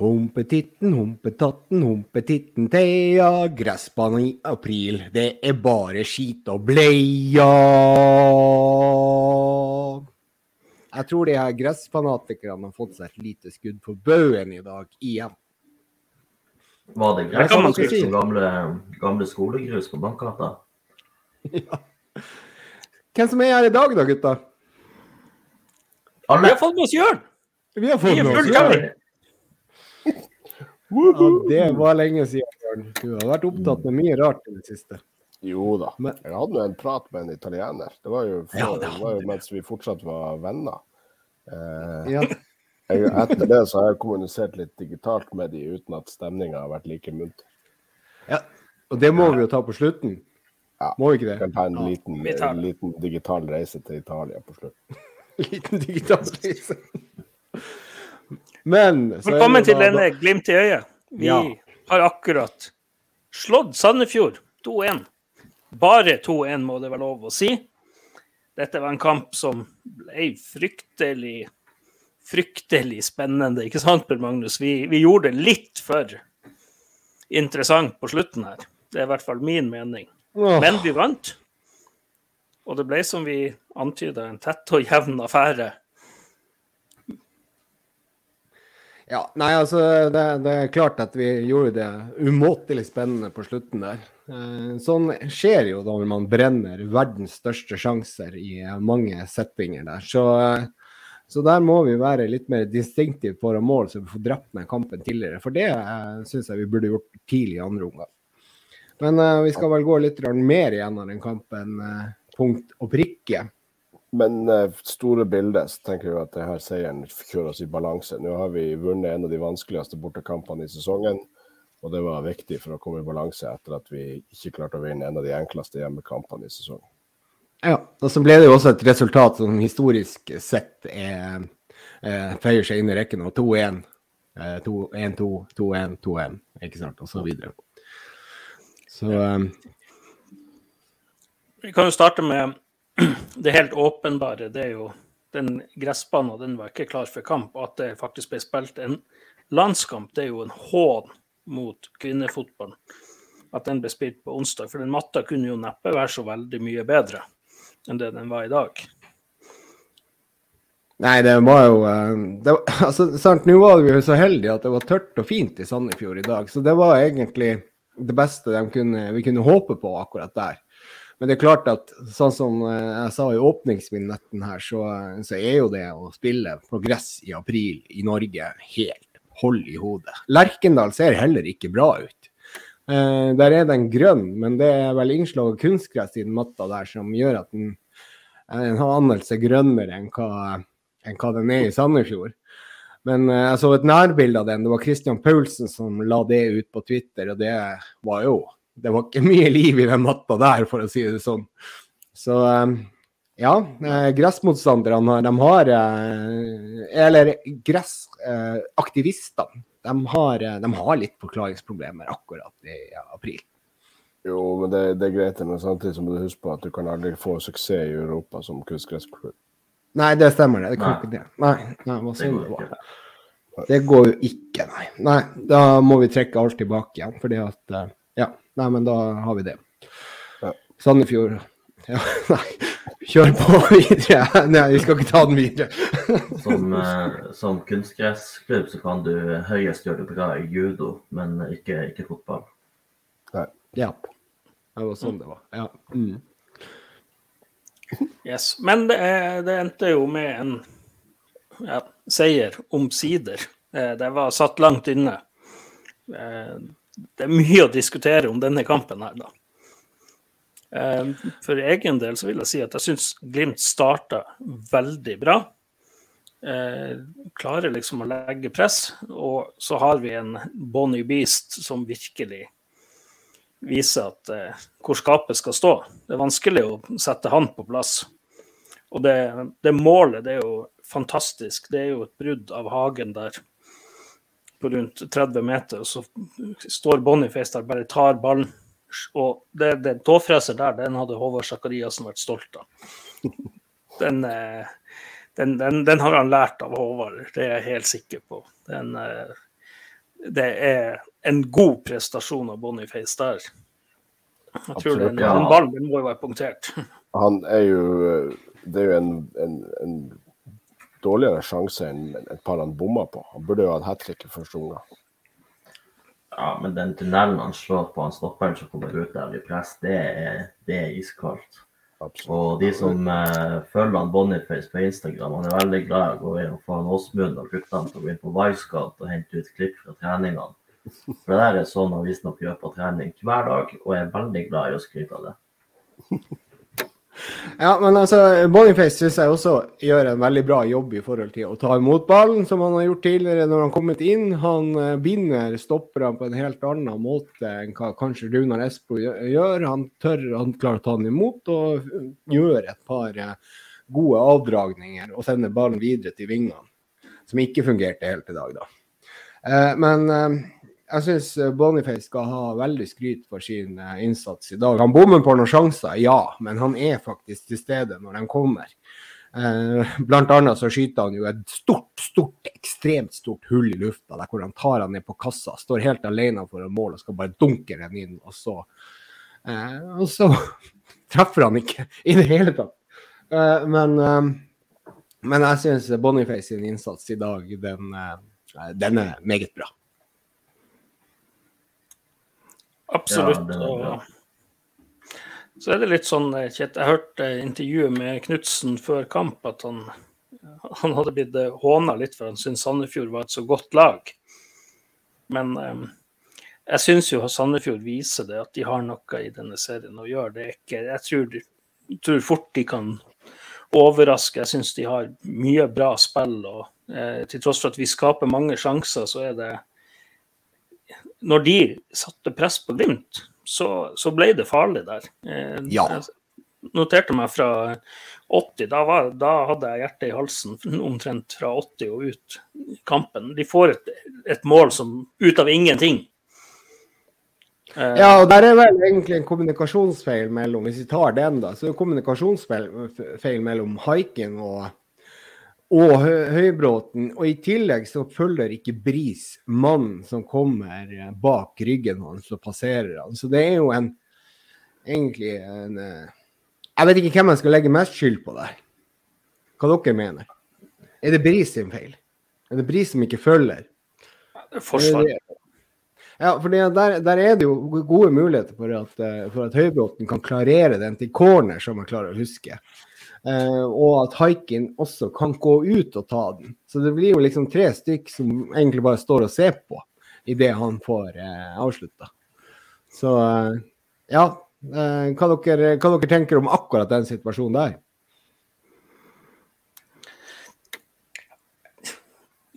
Humpetitten, humpetatten, humpetitten Thea. Gressbanen i april, det er bare skit og bleia. Jeg tror de her gressfanatikerne har fått seg et lite skudd på baugen i dag igjen. Var det gress som kan man å si. gamle, gamle skolegrus på bankgata? Ja. Hvem som er her i dag, da, gutta? Vi har fått med oss Jørn! Vi har fått med oss Jørn. Ja, det var lenge siden, Bjørn. Du har vært opptatt med mye rart i det siste. Jo da. Men- Jeg hadde jo en prat med en italiener. Det var jo, for, Ja, det det var jo mens vi fortsatt var venner. Eh, Ja. jeg, etter det så har jeg kommunisert litt digitalt med de uten at stemninga har vært like munter. ja. Og det må vi jo ta på slutten. Ja. Må vi ikke Vi det? kan ta en liten, vi en liten digital reise til Italia på slutten. Liten digital reise. Men Velkommen til da- denne Glimt i øyet. Vi Ja. har akkurat slått Sandefjord 2-1. Bare 2-1, må det være lov å si. Dette var en kamp som ble fryktelig fryktelig spennende, ikke sant, Per Magnus? Vi, vi gjorde det litt for interessant på slutten her. Det er i hvert fall min mening. Men vi vant. Og det ble, som vi antyda, en tett og jevn affære. Ja, nei, altså det, det er klart at vi gjorde det umåtelig spennende på slutten der. Eh, sånn skjer jo da når man brenner verdens største sjanser i eh, mange settinger der. Så, eh, så der må vi være litt mer distinktive å mål, så vi får drept ned kampen tidligere. For det uh, syns jeg vi burde gjort tidlig i andre omgang. Men uh, vi skal vel gå litt mer mer av den kampen, uh, punkt og prikke. Men eh, store bildet så tenker jeg at det her seieren kjører oss i balanse. Nå har vi vunnet en av de vanskeligste bortekampene i sesongen. Og det var viktig for å komme i balanse etter at vi ikke klarte å vinne en av de enkleste hjemmekampene i sesongen. Ja, og så ble det jo også et resultat som historisk sett er, eh, føyer seg inn i rekken Og 2-1, eh, 2-1-2, 2-1, 2-1, ikke sant, og så videre. Så um... Vi kan jo starte med det helt åpenbare. Det er jo den gressbanen den var ikke klar for kamp. At det faktisk ble spilt en landskamp, det er jo en hån mot kvinnefotballen. At den ble spilt på onsdag. For den matta kunne jo neppe være så veldig mye bedre enn det den var i dag. Nei, det var jo eh, det var, altså, sant, Nå var vi jo så heldige at det var tørt og fint i Sandefjord i dag, så det var egentlig det beste kunne, vi kunne håpe på akkurat der. Men det er klart at sånn som eh, jeg sa i åpningsminutten her, så, så er jo det å spille på gress i april i Norge helt hold i hodet. Lerkendal ser heller ikke bra ut. Eh, der er den grønn, men det er vel innslag av kunstgress i den matta der som gjør at den, eh, den har anelse grønnere enn hva, enn hva den er i Sandefjord. Men eh, jeg så et nærbilde av den. Det var Christian Paulsen som la det ut på Twitter, og det var jo Det var ikke mye liv i den matta der, for å si det sånn. Så eh, ja, eh, gressmotstanderne de har eh, Eller gressaktivistene. De, har, eh, de har litt forklaringsproblemer akkurat i april. Jo, men det, det er greit, men samtidig så må du huske på at du kan aldri få suksess i Europa som kunstgressklubb. Nei, det stemmer det. Det kan Nei. ikke det. Nei, nei hva Det sier du? ikke. Det går jo ikke, nei. Nei, da må vi trekke alt tilbake igjen. Fordi at eh, nei, men da har vi det. Ja. Sandefjord Ja, nei. Kjør på videre. Nei, vi skal ikke ta den videre. Som, eh, som kunstgressklubb så kan du høyest gjøre det bra i judo, men ikke, ikke fotball. Ja. Det var sånn det var. Ja. Mm. Yes. Men det, eh, det endte jo med en ja, seier omsider. Eh, Det var satt langt inne. Det er mye å diskutere om denne kampen her, da. Eh, For egen del så vil jeg si at jeg syns Glimt starta veldig bra. Eh, Klarer liksom å legge press, og så har vi en Bonnie Beast som virkelig viser at eh, hvor skapet skal stå. Det er vanskelig å sette han på plass. Og det, det målet det er jo fantastisk. Det er jo et brudd av Hagen der på rundt 30 meter. og Så står Boniface der, bare tar ballen. Og det, den tåfreser der, den hadde Håvard Sakariassen vært stolt av. Den, eh, den, den, den har han lært av Håvard, det er jeg helt sikker på. Den, eh, det er en god prestasjon av Boniface der. Jeg tror Absolutt, den, ja. den ballen den må jo være punktert. Han er jo Det er jo en, en, en dårligere sjanse enn et par han bomma på. Han burde jo hatt hat trick i første omgang. Ja, men den tunnelen han slår på han stopperen som kommer ut der i press, det er, det er iskaldt. Absolutt. Og de som eh, følger han Boniface på Instagram, han er veldig glad i å gå inn og få han Åsmund og guttene til å gå inn på Wisecout og hente ut klipp fra treningene. For det der er sånn han visstnok gjør på trening hver dag, og er veldig glad i å skryte av det. Ja, men altså, Boniface syns jeg også gjør en veldig bra jobb i forhold til å ta imot ballen, som han har gjort tidligere når han kommet inn. Han eh, binder stopperne på en helt annen måte enn hva kanskje Runar Espo gjør. Han tør, han klarer å ta den imot og eh, gjør et par eh, gode avdragninger og sender ballen videre til vingene, som ikke fungerte helt i dag, da. Men jeg syns Boniface skal ha veldig skryt for sin eh, innsats i dag. Han bommer på noen sjanser, ja, men han er faktisk til stede når de kommer. Eh, blant annet så skyter han jo et stort, stort, ekstremt stort hull i lufta, der hvor han tar han ned på kassa, står helt alene foran mål og skal bare dunke den inn, og så, eh, og så treffer han ikke i det hele tatt. Eh, men, eh, men jeg syns Boniface sin innsats i dag, den, eh, den er meget bra. Absolutt. Ja, det ja. så er det litt sånn, eh, Kjet, jeg hørte intervjuet med Knutsen før kamp, at han, han hadde blitt eh, håna litt for han syntes Sandefjord var et så godt lag. Men um, jeg syns jo Sandefjord viser det, at de har noe i denne serien å gjøre. Det ikke, jeg tror, tror fort de kan overraske. Jeg syns de har mye bra spill. og eh, Til tross for at vi skaper mange sjanser, så er det Når de satte press på Glimt, så, så ble det farlig der. Eh, Ja. Jeg noterte meg fra 80. Da, var, da hadde jeg hjertet i halsen omtrent fra 80 og ut i kampen. De får et, et mål som ut av ingenting. Eh, Ja, og der er vel egentlig en kommunikasjonsfeil mellom Hvis vi tar den, da, så er det kommunikasjonsfeil mellom Haiken og, og Hø- Høybråten. Og i tillegg så følger ikke Bris mannen som kommer eh, bak ryggen hans og passerer han. Så det er jo en egentlig en eh, Jeg vet ikke hvem jeg skal legge mest skyld på der. Hva dere mener? Er det Bris sin feil? Er det Bris som ikke følger? forsvar. Ja, for der, der er det jo gode muligheter for at, eh, for at Høybråten kan klarere den til corner, som jeg klarer å huske. Eh, og at Haikin også kan gå ut og ta den. Så det blir jo liksom tre stykk som egentlig bare står og ser på idet han får eh, avslutta. Så eh, ja. Eh, hva, dere, hva dere tenker om akkurat den situasjonen der?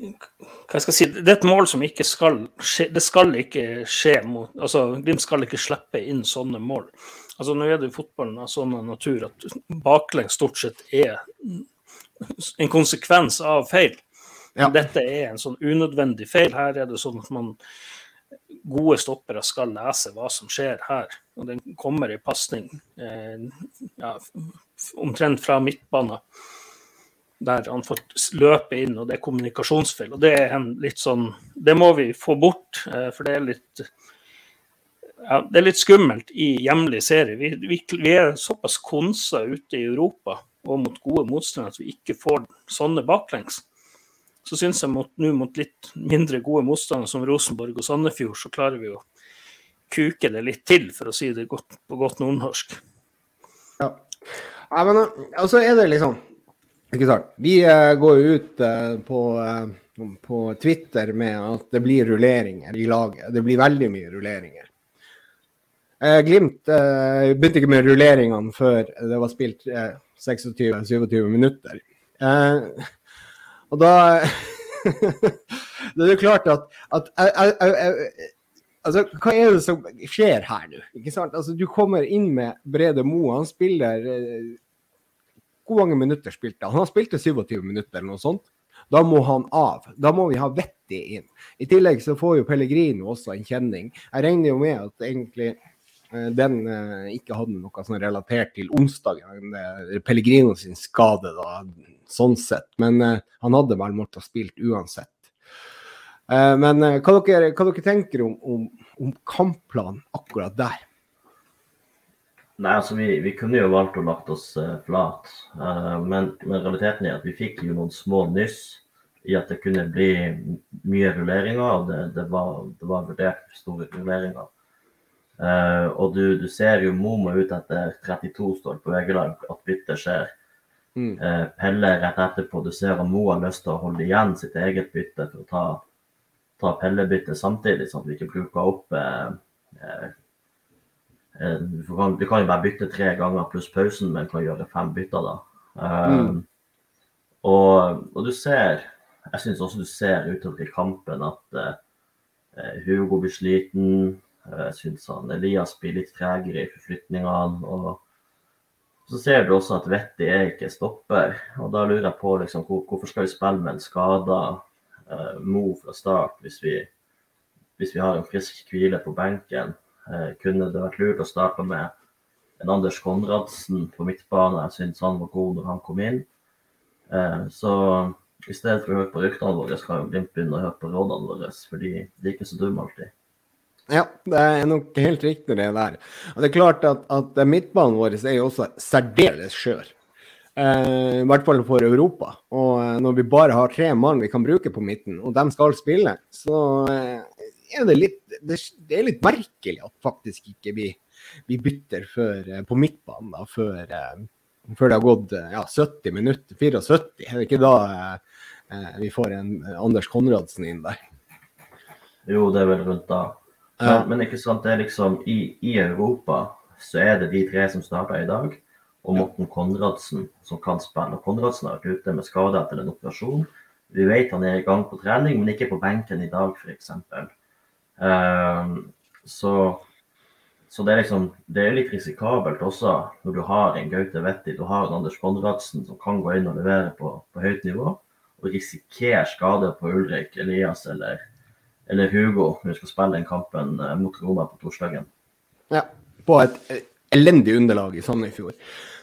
hva jeg si, Det er et mål som ikke skal skje. Det skal ikke skje mot altså Glimt skal ikke slippe inn sånne mål. Altså Nå er det jo fotballen av sånn natur at baklengs stort sett er en konsekvens av feil. Ja. Dette er en sånn unødvendig feil. Her er det sånn at man gode stoppere skal lese hva som skjer her. Og den kommer i pasning eh, ja, omtrent fra midtbanen der han får løpe inn, og det er kommunikasjonsfeil. Og det er en litt sånn Det må vi få bort, eh, for det er litt ja, Det er litt skummelt i hjemlig serie. Vi, vi, vi er såpass konsa ute i Europa og mot gode motstandere at vi ikke får sånne baklengs. Så syns jeg nå mot litt mindre gode motstandere som Rosenborg og Sandefjord, så klarer vi å kuke det litt til, for å si det godt, på godt nordnorsk. Ja. ja men altså er det liksom Ikke sant. Vi uh, går ut uh, på, uh, på Twitter med at det blir rulleringer i laget. Det blir veldig mye rulleringer. Eh, Glimt eh, begynte ikke med rulleringene før det var spilt eh, 26-27 minutter. Eh, og da Det er jo klart at, at jeg, jeg, jeg, Altså, hva er det som skjer her nå? Ikke sant? Altså, du kommer inn med Brede Moe. Han spiller Hvor mange minutter spilte han? Han spilte 27 minutter eller noe sånt. Da må han av. Da må vi ha vettig inn. I tillegg så får jo Pellegrino også en kjenning. Jeg regner jo med at egentlig den eh, ikke hadde noe sånn relatert til onsdagen. eh, Pellegrino sin skade, da, sånn sett. Men eh, han hadde vel måttet ha spilt uansett. Eh, men eh, hva, dere, hva dere tenker om, om, om kampplanen akkurat der? Nei, altså vi, vi kunne jo valgt å lagt oss flat, men, men, realiteten er at vi fikk jo noen små nyss i at det kunne bli mye rulleringer, og det, det, var, det var, vurdert store rulleringer. Uh, og du, du, ser jo Momo ut etter 32 står på Egeland at byttet skjer. Mm. Pelle rett etterpå. Du ser at Mo har lyst til å holde igjen sitt eget bytte for å ta, ta Pelle-byttet samtidig, sånn at vi ikke bruker opp uh, du kan, du kan jo bare bytte tre ganger pluss pausen, men kan gjøre fem bytter da. Mm. og, og, du ser Jeg syns også du ser utover i kampen at uh, Hugo blir sliten. Jeg syns Elias blir litt tregere i forflytningene. og så ser du også at Vetti er ikke stopper. og Da lurer jeg på liksom, hvor, hvorfor skal vi spille med en skada eh, Mo fra start hvis vi, hvis vi har en frisk hvile på benken. Eh, kunne det vært lurt å starte med en Anders Konradsen på midtbane. Jeg syns han var god når han kom inn. Eh, så i stedet for å høre på ryktene våre, så kan Glimt begynne å høre på rådene våre. fordi de er ikke så dumme alltid. Ja, det er nok helt riktig det der. Og det er klart at, at midtbanen vår er jo også særdeles skjør. Eh, I hvert fall for Europa. Og eh, når vi bare har tre mann vi kan bruke på midten, og de skal spille, så eh, er det litt det, det, er litt merkelig at faktisk ikke vi, vi bytter før, eh, på midtbanen da, før, eh, før, det har gått eh, ja, 70 minutter. 74. Er det ikke da eh, vi får en Anders Konradsen inn der? Jo, det er vel rundt da. Men, men ikke sant, det er liksom i, i, Europa så er det de tre som starter i dag, og Morten Konradsen som kan spille. Og Konradsen har vært ute med skade etter en operasjon. Vi vet han er i gang på trening, men ikke på benken i dag, f.eks. Um, så, så det, er liksom, det er litt risikabelt også når du har en Gaute Vetti, du har en Anders Konradsen som kan gå inn og levere på, på høyt nivå, og risikere skade på Ulrik, Elias eller, eller Hugo når vi skal spille den kampen eh, mot Roma på torsdagen. Ja, på et elendig underlag i Sandefjord.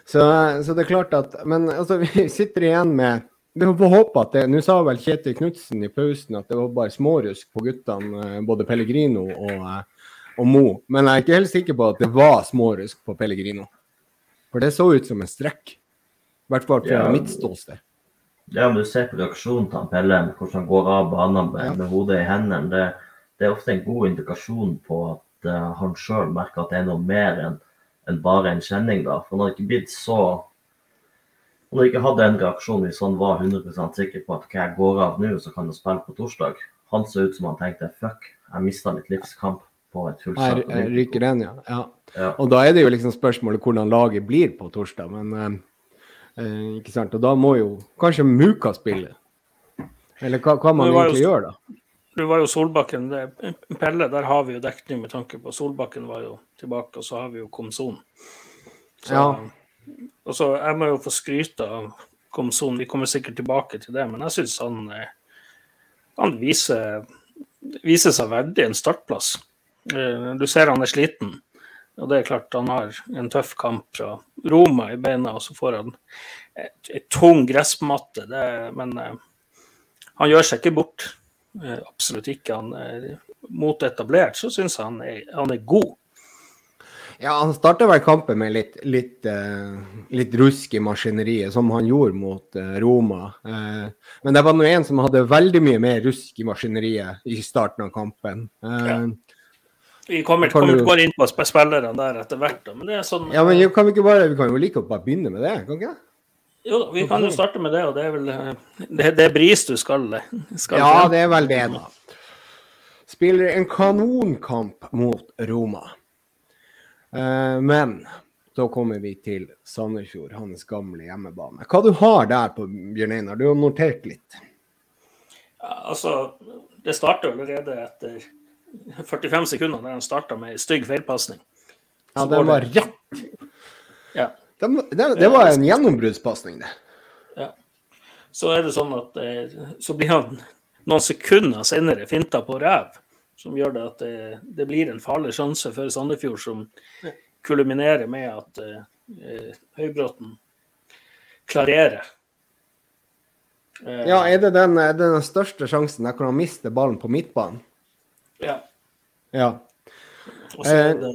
Så, så det er klart at Men altså, vi sitter igjen med vi får håpe at det Nå sa vel Kjetil Knutsen i pausen at det var bare smårusk på guttene, eh, både Pellegrino og, eh, og Mo. Men jeg er ikke helt sikker på at det var smårusk på Pellegrino. For det så ut som en strekk. I hvert fall fra ja, mitt ståsted. Ja, men du ser på reaksjonen til han Pelle, hvordan han går av banen med, ja. med, hodet i hendene. Det, det, er ofte en god indikasjon på at uh, han sjøl merker at det er noe mer enn en bare en kjenning. da. For han har ikke blitt så Han har ikke hatt den reaksjonen hvis han var 100 sikker på at okay, jeg går av nå, så kan jeg spille på torsdag. Han så ut som han tenkte fuck, jeg mista mitt livskamp på et fullsatt ryker den, ja. Ja. ja. Og da er det jo liksom spørsmålet hvordan laget blir på torsdag. Men eh, ikke sant. Og da må jo kanskje Muka spille. Eller hva, hva man egentlig gjør da. Det var jo Solbakken. Det, Pelle, der har vi jo dekning med tanke på Solbakken var jo tilbake, og så har vi jo Komson. Så, ja. Og så Jeg må jo få skryte av Komson, vi kommer sikkert tilbake til det, men jeg syns han, eh, han viser, viser, seg verdig en startplass. Eh, du ser han er sliten, og det er klart han har en tøff kamp fra Roma i beina, og så får han ei tung gressmatte, det, men eh, han gjør seg ikke bort. Absolutt ikke. Han er mot etablert, så syns jeg han er, han er god. Ja, han starta vel kampen med litt, litt, uh, litt, rusk i maskineriet, som han gjorde mot uh, Roma. Uh, men det var nå en som hadde veldig mye mer rusk i maskineriet i starten av kampen. Ja. Vi kommer, til kommer du... bare inn på spillerne der etter hvert. Men det er sånn, ja, men kan vi, ikke bare, vi kan jo like å bare begynne med det, kan ikke det? Jo, vi kan jo starte med det, og det er vel det, det er bris du skal, skal Ja, det er vel det, da. Spiller en kanonkamp mot Roma. Eh, men så kommer vi til Sandefjord, hans gamle hjemmebane. Hva du har der på Bjørn Einar? Du har notert litt? Ja, altså, det starter allerede etter 45 sekunder der han starta med ei stygg feilpasning. Ja, den var rett. Ja. Det, det, det var en gjennombruddspasning, det. Ja. Så er det sånn at eh, så blir han noen sekunder senere finta på ræv som gjør det at det, det blir en farlig sjanse for Sandefjord, som kulminerer med at uh, Høybråten klarerer. Uh, Ja, er det den, er det den største sjansen der hvor han mister ballen på midtbanen? Ja. Ja. Og så er Eh. det,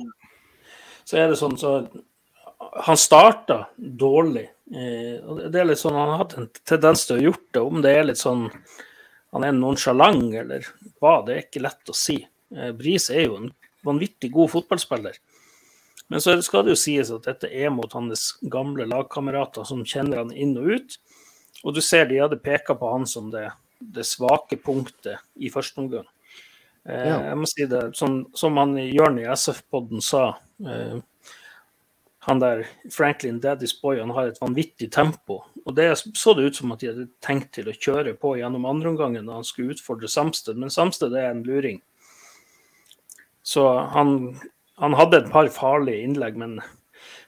så er det sånn så Han starta dårlig. Eh, det er litt sånn, Han har hatt en tendens til å gjort det. Om det er litt sånn han er nonsjalant eller hva, det er ikke lett å si. Eh, Bris er jo en vanvittig god fotballspiller. Men så skal det jo sies at dette er mot hans gamle lagkamerater som kjenner han inn og ut. Og du ser de hadde peka på han som det, det svake punktet i første omgang. Eh, Ja. Jeg må si det, som, som han Jørn i SF-podden sa. Eh, han der Franklin Daddy's Boy han har et vanvittig tempo. Og det så det ut som at de hadde tenkt til å kjøre på gjennom andreomgangen da han skulle utfordre Samsted, men Samsted er en luring. Så han, han hadde et par farlige innlegg, men,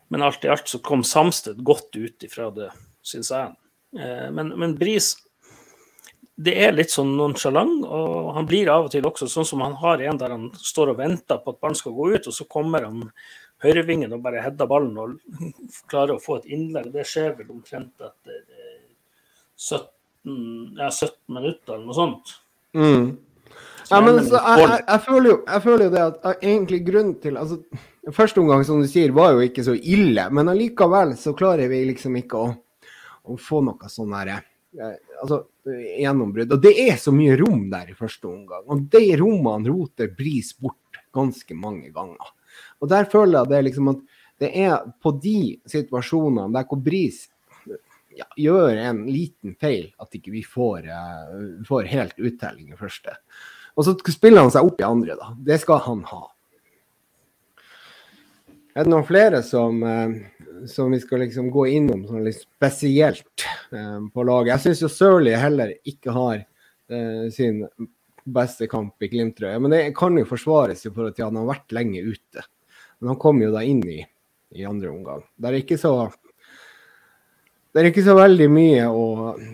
men alt i alt så kom Samsted godt ut ifra det, syns jeg. Eh, men, men Bris det er litt sånn nonsjalant, og han blir av og til også sånn som han har en der han står og venter på at ballen skal gå ut, og så kommer han høyrevingen og bare header ballen og klarer å få et innlegg. Det skjer vel omtrent etter eh, 17, ja, 17 minutter eller noe sånt. Mm. Ja, men så, jeg, jeg, jeg, føler jo, jeg føler jo det at jeg, egentlig grunnen til altså, Første omgang, som du sier, var jo ikke så ille, men allikevel så klarer vi liksom ikke å, å få noe sånn herre eh, altså, gjennombrudd. Og det er så mye rom der i første omgang. Og de rommene roter Bris bort ganske mange ganger. Og der føler jeg det liksom at det er på de situasjonene der hvor Bris ja, gjør en liten feil, at ikke vi får, uh, får helt uttelling i første. Og så spiller han seg opp i andre, da. Det skal han ha. Er det noen flere som, uh, som vi skal liksom gå innom sånn litt spesielt um, på laget? Jeg syns jo Sørli heller ikke har sin beste kamp i Glimt-trøya. Men det kan jo forsvares i forhold til at han har vært lenge ute. Men han kom jo da inn i, i andre omgang. Det er ikke så det er ikke så veldig mye å,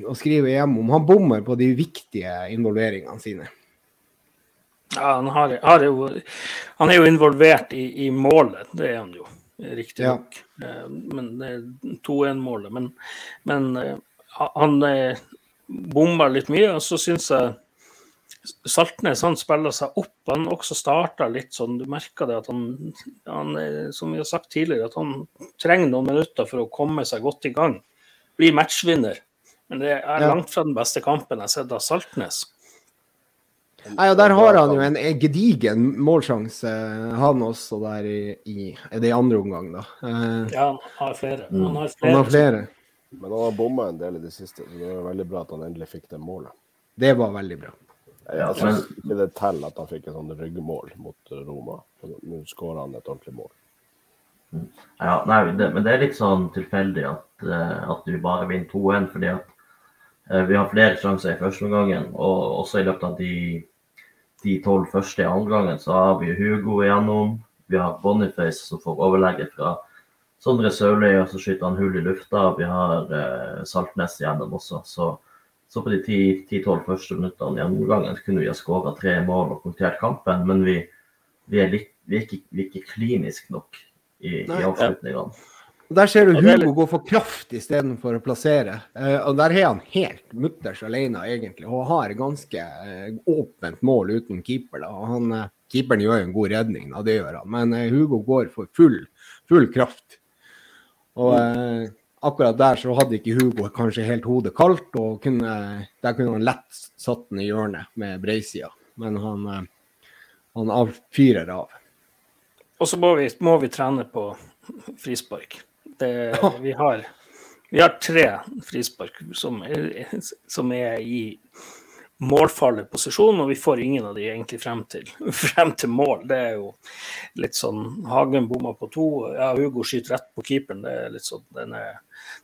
å skrive hjem om. Han bommer på de viktige involveringene sine. Ja, han, har, har jo, han er jo involvert i, i, målet, det er han jo, riktignok. Ja. Men det er 2-1-målet. Men, men, han bomma litt mye. Og så syns jeg Saltnes han spiller seg opp. Han også starta litt sånn, du merker det at han, han, som vi har sagt tidligere, at han trenger noen minutter for å komme seg godt i gang. Bli matchvinner. Men det er langt fra den beste kampen jeg har sett av Saltnes. Nei, og Der har han jo en gedigen målsjanse, han også, der i, i det andre omgang, da. Uh, ja, han har flere. Han har flere. Han har flere. Men han har bomma en del i det siste, så det var veldig bra at han endelig fikk det målet. Det var veldig bra. Jeg syns ikke det teller at han fikk et sånt ryggmål mot Roma. Nå skårer han et ordentlig mål. Ja, nei, det, men det er litt sånn tilfeldig at, uh, at vi bare vinner 2-1, fordi at uh, vi har flere sjanser i første omgang. Og også i løpet av de de tolv første i omgangen, så har vi Hugo igjennom. Vi har Boniface som får overlegget fra Sondre Sørli, og så skyter han hull i lufta. Vi har eh, Saltnes igjennom også. Så, så på de ti-tolv første minuttene i omgangen kunne vi ha skåra tre mål og punktert kampen, men vi, vi, er, litt, vi, er, ikke, vi er ikke klinisk nok i, i avslutningene. Der ser du Hugo gå for kraft istedenfor å plassere. Uh, og Der er han helt mutters alene, egentlig, og har ganske uh, åpent mål uten keeper. da, og han, uh, Keeperen gjør jo en god redning, da, det gjør han, men Hugo går for full, full kraft. Og akkurat der så hadde ikke Hugo kanskje helt hodet kaldt, og kunne, der kunne han lett satt den i hjørnet med breisida, men han, han avfyrer av. Og så må vi, må vi trene på frispark. Det, vi, har, vi, har, tre frispark som som er, i målfarlig posisjon, og vi får ingen av de egentlig frem til, frem til mål. Det er jo litt sånn Hagen bomma på to. Ja, Hugo skyter rett på keeperen. Det er litt sånn, den er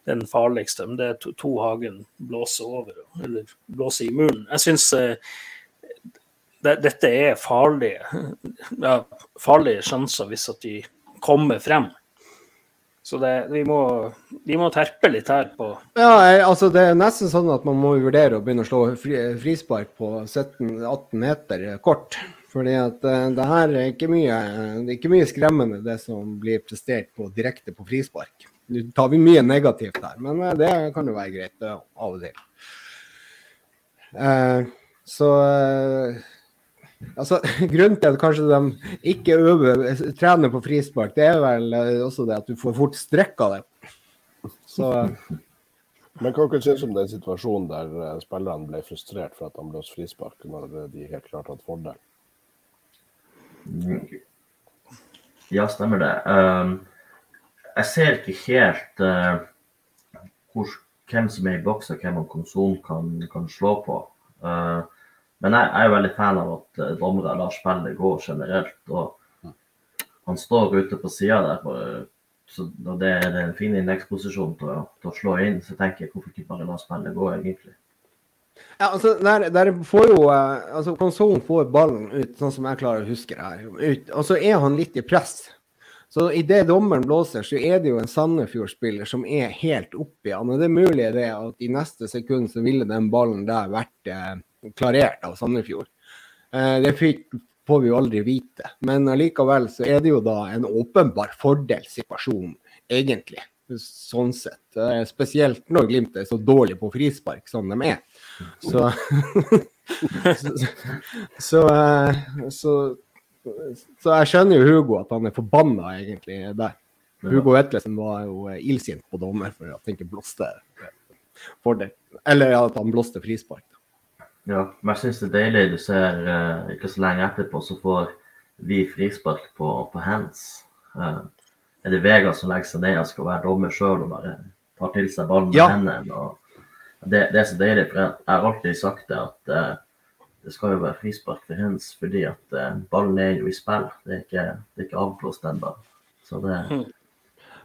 den farligste. Men det er to, to Hagen blåser over, eller blåser i muren. Jeg syns eh, det, dette er farlige, ja, farlige sjanser hvis at de kommer frem. Så det, vi, må, vi, må, terpe litt her på Ja, altså det er nesten sånn at man må vurdere å begynne å slå fri, frispark på 17-18 meter kort. Fordi at uh, det her er ikke mye, det er ikke mye skremmende, det som blir prestert på, direkte på frispark. Nå tar vi mye negativt her, men uh, det kan jo være greit uh, av og til. Eh, så eh, Altså, grunnen til at kanskje de ikke øver, trener på frispark, det er vel eh, også det at du får fort strekk av det. Så eh, Men hva synes synes om den situasjonen der eh, spillerne ble frustrert for at de blåste frispark, når de helt klart hadde fordel? Ja, stemmer det. Um, jeg ser ikke helt uh, hvor, hvem som er i boks og hvem konsolen kan, kan slå på. Uh, men jeg, jeg, er veldig fan av at uh, dommere lar spillet gå generelt. og Han står ute på sida der, bare, så det er en fin indeksposisjon til, til, å slå inn. Så tenker jeg hvorfor ikke bare la spillet gå, egentlig. Ja, altså, der, der får jo altså Konsolen får ballen ut, sånn som jeg klarer å huske det her. Ut, og så er han litt i press. Så idet dommeren blåser, så er det jo en Sandefjord-spiller som er helt oppi han. Og det er mulig det at i neste sekund så ville den ballen der vært eh, klarert av Sandefjord. Eh, det får vi jo aldri vite. Men allikevel så er det jo da en åpenbar fordelssituasjon, egentlig. Sånn sett. Eh, spesielt når Glimt er så dårlig på frispark som de er. Så, så, så, eh, så så jeg skjønner jo Hugo at han er forbanna egentlig der. Hugo Vetlesen var jo illsint på dommer for at han ikke blåste for det. Eller at han blåste frispark. Ja, men jeg syns det er deilig. Du ser uh, ikke så lenge etterpå, så får vi frispark på, på hands. Uh, er det Vega som legger seg ned og skal være dommer sjøl og bare tar til seg ballen med ja. hendene? Det, det, er så deilig, for jeg, jeg har alltid sagt det at uh, det skal jo være frispark for hands fordi at ballen er jo i spill. Det er ikke, det er ikke avblåst ennå. Så det hmm.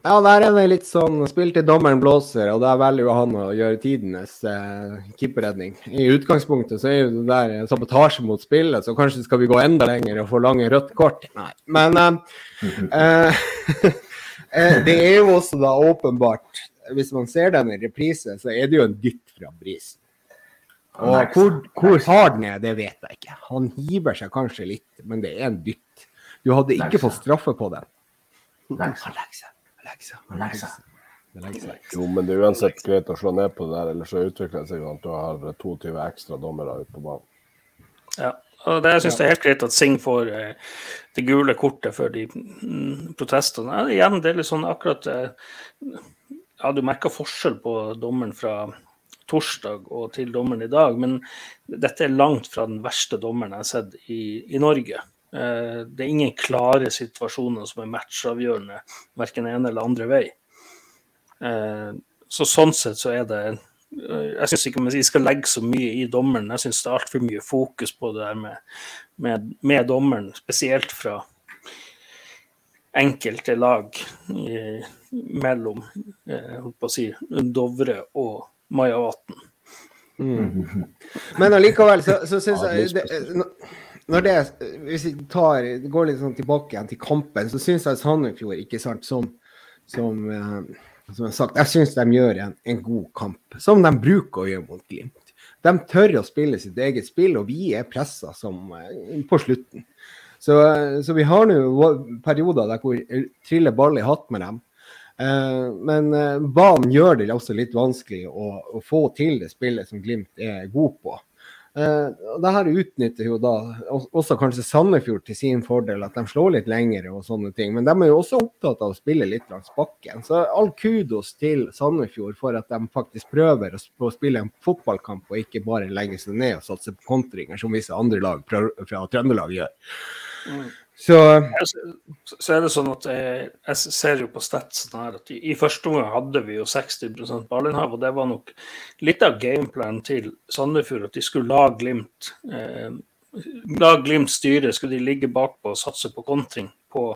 Ja, der er det litt sånn spill til dommeren blåser, og der velger jo han å gjøre tidenes eh, keeperredning. I utgangspunktet så er jo det der sabotasje mot spillet, så kanskje skal vi gå enda lenger og få lange rødt kort. Nei. Men eh, eh, det er jo også da åpenbart, hvis man ser den i reprise, så er det jo en dytt fra Bris. Og hvor, hvor hard den er, det vet jeg ikke. Han hiver seg kanskje litt, men det er en dytt. Du hadde ikke fått straffe på den. Jo, men det er uansett greit å slå ned på det der, ellers så utvikler det seg at du har 22 ekstra dommere ute på banen. Ja, og det, jeg syns det er helt greit at Sing får eh, det gule kortet for de mm, protestene. Ja, igjen, det er litt sånn akkurat eh, Ja, du merka forskjell på dommeren fra torsdag og til dommeren i dag. Men dette er langt fra den verste dommeren jeg har sett i, i Norge. Eh, det er ingen klare situasjoner som er matchavgjørende verken ene eller andre vei. Eh, så sånn sett så er det eh, Jeg syns ikke vi skal legge så mye i dommeren. Jeg syns det er altfor mye fokus på det der med, med, med dommeren, spesielt fra enkelte lag i, mellom si, Dovre og Majavatn. Mm. Men allikevel så, så syns jeg det, når det, Hvis vi tar, går litt sånn tilbake igjen til kampen, så syns jeg Sandefjord, ikke sant, som, som, eh, som jeg, sagt, jeg syns de gjør en, en, god kamp. Som de bruker å gjøre mot Glimt. De tør å spille sitt eget spill, og vi er pressa eh, på slutten. Så, så vi har nå perioder der hvor triller ball i hatt med dem. Eh, men banen gjør det også litt vanskelig å, å, få til det spillet som Glimt er god på. Uh, det her utnytter jo da også kanskje Sandefjord til sin fordel, at de slår litt lengre og sånne ting. Men de er jo også opptatt av å spille litt langs bakken. Så all kudos til Sandefjord for at de faktisk prøver å, spille en fotballkamp og ikke bare legge seg ned og satse på kontringer, som visse andre lag fra, Trøndelag gjør. Mm. Så, så, er det sånn at jeg, jeg ser jo på statsen her at i, i første omgang hadde vi jo 60% ballinnhav, og det var nok litt av gameplanen til Sandefjord at de skulle la Glimt eh, la Glimt styre, skulle de ligge bakpå og satse på kontring på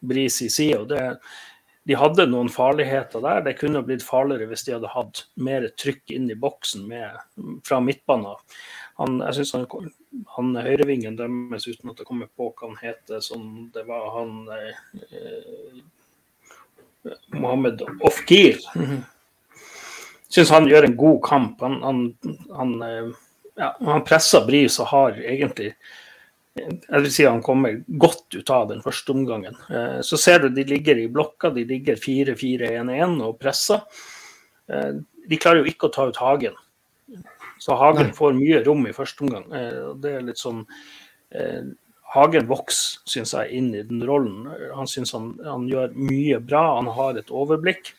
Bris i side. Og det, de hadde noen farligheter der. Det kunne blitt farligere hvis de hadde hatt mer trykk inn i boksen med, fra midtbanen. Han, jeg synes han, han høyrevingen deres, uten at jeg kommer på hva han heter, som det var han eh, Mohammed Ofkir. Syns han gjør en god kamp. Han, han, han, eh, ja, han presser Bris og har egentlig jeg vil si han kommer godt ut av den første omgangen. Eh, så ser du de ligger i blokka, de ligger 4-4-1-1 og presser. Eh, de klarer jo ikke å ta ut Hagen Så Hagen Nei. får mye rom i første omgang. Eh, det er litt sånn eh, Hagen vokser, syns jeg, inn i den rollen. Han syns han, han gjør mye bra, han har et overblikk.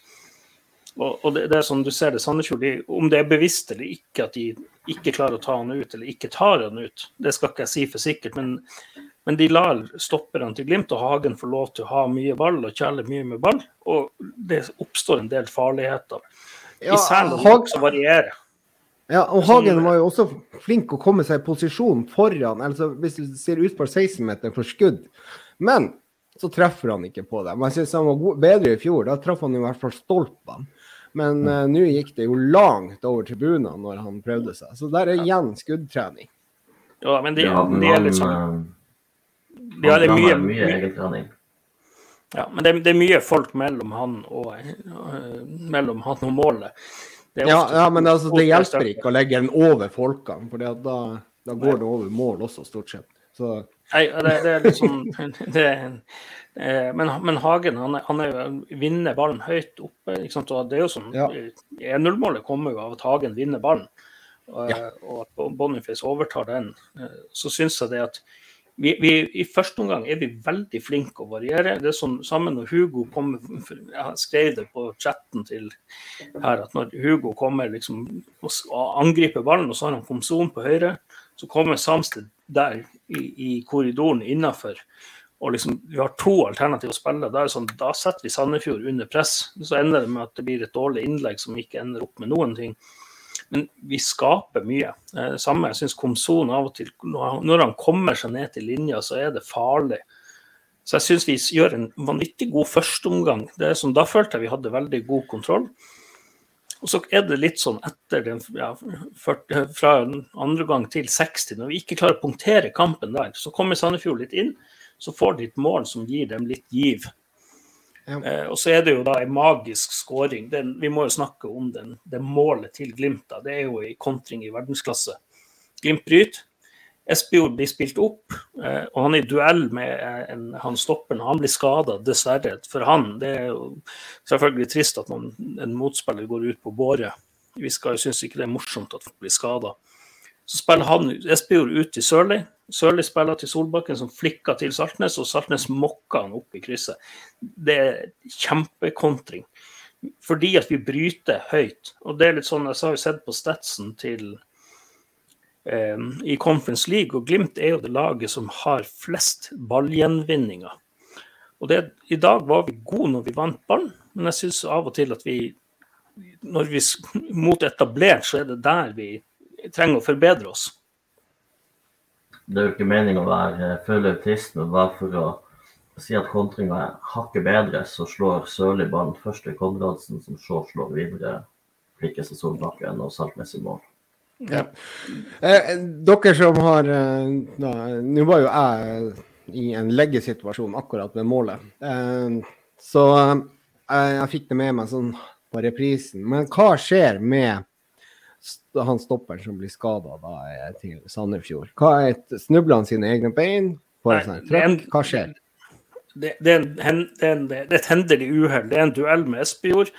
Og, og det, det er som du ser det, Sandefjord, de, om det er bevisst eller ikke at de ikke klarer å ta han ut, eller ikke tar han ut, det skal ikke jeg si for sikkert. Men, men de lar stopperne til Glimt og Hagen få lov til å ha mye ball og kjæle mye med ball. Og det oppstår en del farligheter. Især når det varierer. Ja, og Hagen var jo også flink å komme seg i posisjon foran, altså hvis du ser utspill 16-meter for skudd. Men så treffer han ikke på dem. Jeg syns han var god, bedre i fjor. Da traff han i hvert fall stolpene. Men uh, nå gikk det jo langt over tribunene når han prøvde seg. Så der er igjen skuddtrening. Ja, men de, Ja, men de er litt sånn eh, de har mye, mye egentrening. ja, men det, det er mye folk mellom han og, øh, mellom han og målet. Ja, ja men altså, det hjelper ikke å legge den over folkene, for da, da går det over mål også, stort sett. Så Nei, det, det er litt sånn det, eh, men, men Hagen han, han er vinner ballen høyt oppe. Ikke sant? Og det er jo sånn, Ja. 1-0-målet kommer jo av at Hagen vinner ballen, og, Ja. og at Boniface overtar den. Eh, Så syns jeg det at vi, vi, I første omgang er vi veldig flinke å variere. Det er sånn sammen når Hugo kommer Jeg skrev det på chatten til her at når Hugo kommer liksom og angriper ballen, og så har han Komson på høyre, så kommer Samsted der i, i korridoren innafor. Og liksom, vi har to alternativer å spille. Da, sånn, da setter vi Sandefjord under press. Så ender det med at det blir et dårlig innlegg som ikke ender opp med noen ting. Men vi skaper mye. Det samme, jeg syns Komson av og til når han- kommer seg ned til linja, så er det farlig. Så jeg syns vi gjør en vanvittig god førsteomgang. Da følte jeg vi hadde veldig god kontroll. Og så er det litt sånn etter den, ja, 40, fra andre gang til 60, når vi ikke klarer å punktere kampen der, så kommer Sandefjord litt inn. Så får de et mål som gir dem litt giv. Eh, og så er det jo da en magisk skåring. Vi må jo snakke om den, det målet til Glimt. da. Det er jo en kontring i verdensklasse. Glimt bryter. Espejord blir spilt opp, eh, og han er i duell med eh, en, han stopperen. Han blir skada, dessverre. For han det er jo selvfølgelig trist at man, en motspiller går ut på båre. Vi skal jo synes ikke det er morsomt at folk blir skada. Så spiller han Espejord ut til Sørli. Sørli spiller til Solbakken, som flikker til Saltnes, og Saltnes mokker han opp i krysset. Det er kjempekontring. Fordi at vi bryter høyt. Og det er litt sånn, Jeg har jo sett på statsen til eh, i Conference League, og Glimt er jo det laget som har flest ballgjenvinninger. Og det, I dag var vi gode når vi vant ballen, men jeg syns av og til at vi når vi mot etablert, så er det der vi trenger å forbedre oss. Det er jo ikke meningen å være full autist, men bare for å si at kontringa er hakket bedre, så slår Sørli ballen først til Konradsen, som så slår videre Flikkes og Solbakken og Saltnes i mål. Ja. Eh, dere som har eh, Nå var jo jeg i en leggesituasjon akkurat ved målet. Eh, så eh, jeg fikk det med meg sånn på reprisen. Men hva skjer med han stopperen som blir skada til Sandefjord? Hva er et, Snubler han sine egne bein? Får han sånn trøkk? Hva skjer? Det, det, er en, det, er en, det er et hendelig uhell. Det er en duell med Espejord.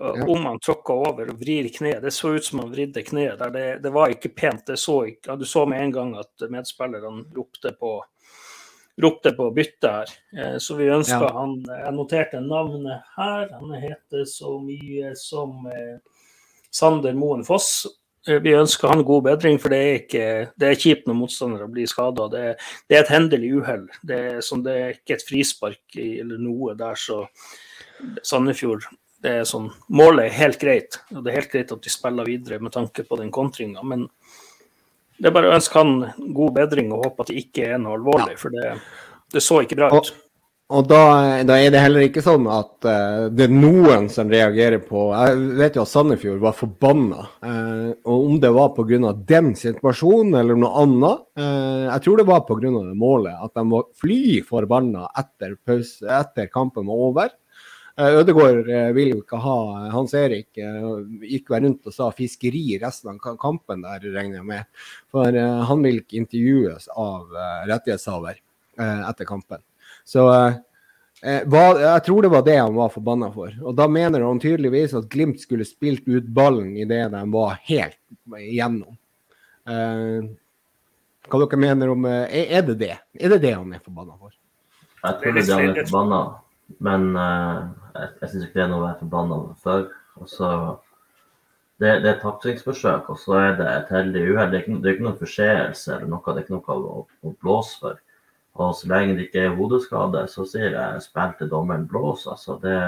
Ja. Om han tråkka over og vrir kneet. Det så ut som han vridde kneet der. Det, det var ikke pent. Det så ikke, du så med en gang at medspillerne ropte på ropte på bytte her. Eh, Så vi ønsker Ja. han Jeg noterte navnet her. Han heter så mye som eh, Sander Moen Foss. Eh, Vi ønsker han god bedring, for det er, ikke, det er kjipt når motstandere blir skada. Det, det er et hendelig uhell. Det, det er ikke et frispark eller noe der, så Sandefjord det er sånn, Målet er helt greit, og det er helt greit at de spiller videre med tanke på den kontringa. Men det er bare å ønske han god bedring og håpe at det ikke er noe alvorlig, for det, det så ikke bra ut. Og da, da er det heller ikke sånn at uh, det er noen som reagerer på Jeg vet jo at Sandefjord var forbanna. Uh, og om det var pga. den situasjonen eller noe annet uh, Jeg tror det var pga. det målet. At de var fly forbanna etter, etter kampen var over. Ødegaard eh, vil jo ikke ha Hans Erik gikk vel rundt og sa fiskeri resten av kampen der, regner jeg med. For han vil ikke intervjues av rettighetshaver etter kampen. Så eh, eh, hva, jeg tror det var det han var forbanna for. Og da mener han tydeligvis at Glimt skulle spilt ut ballen idet de var helt igjennom. Eh, hva dere mener om eh, er, er det det? Er det det han er forbanna for? Jeg tror det er det han er forbanna, men uh, jeg, jeg syns ikke det er noe å være forbanna for. Også, det, det er et taktikksforsøk og så er det et heldig uhell. Det, er ikke- det er ikke noen forseelse eller noe, det er ikke noe å, å blåse for. Og så lenge det ikke er hodeskade, så sier jeg spill til dommeren blås. Altså, det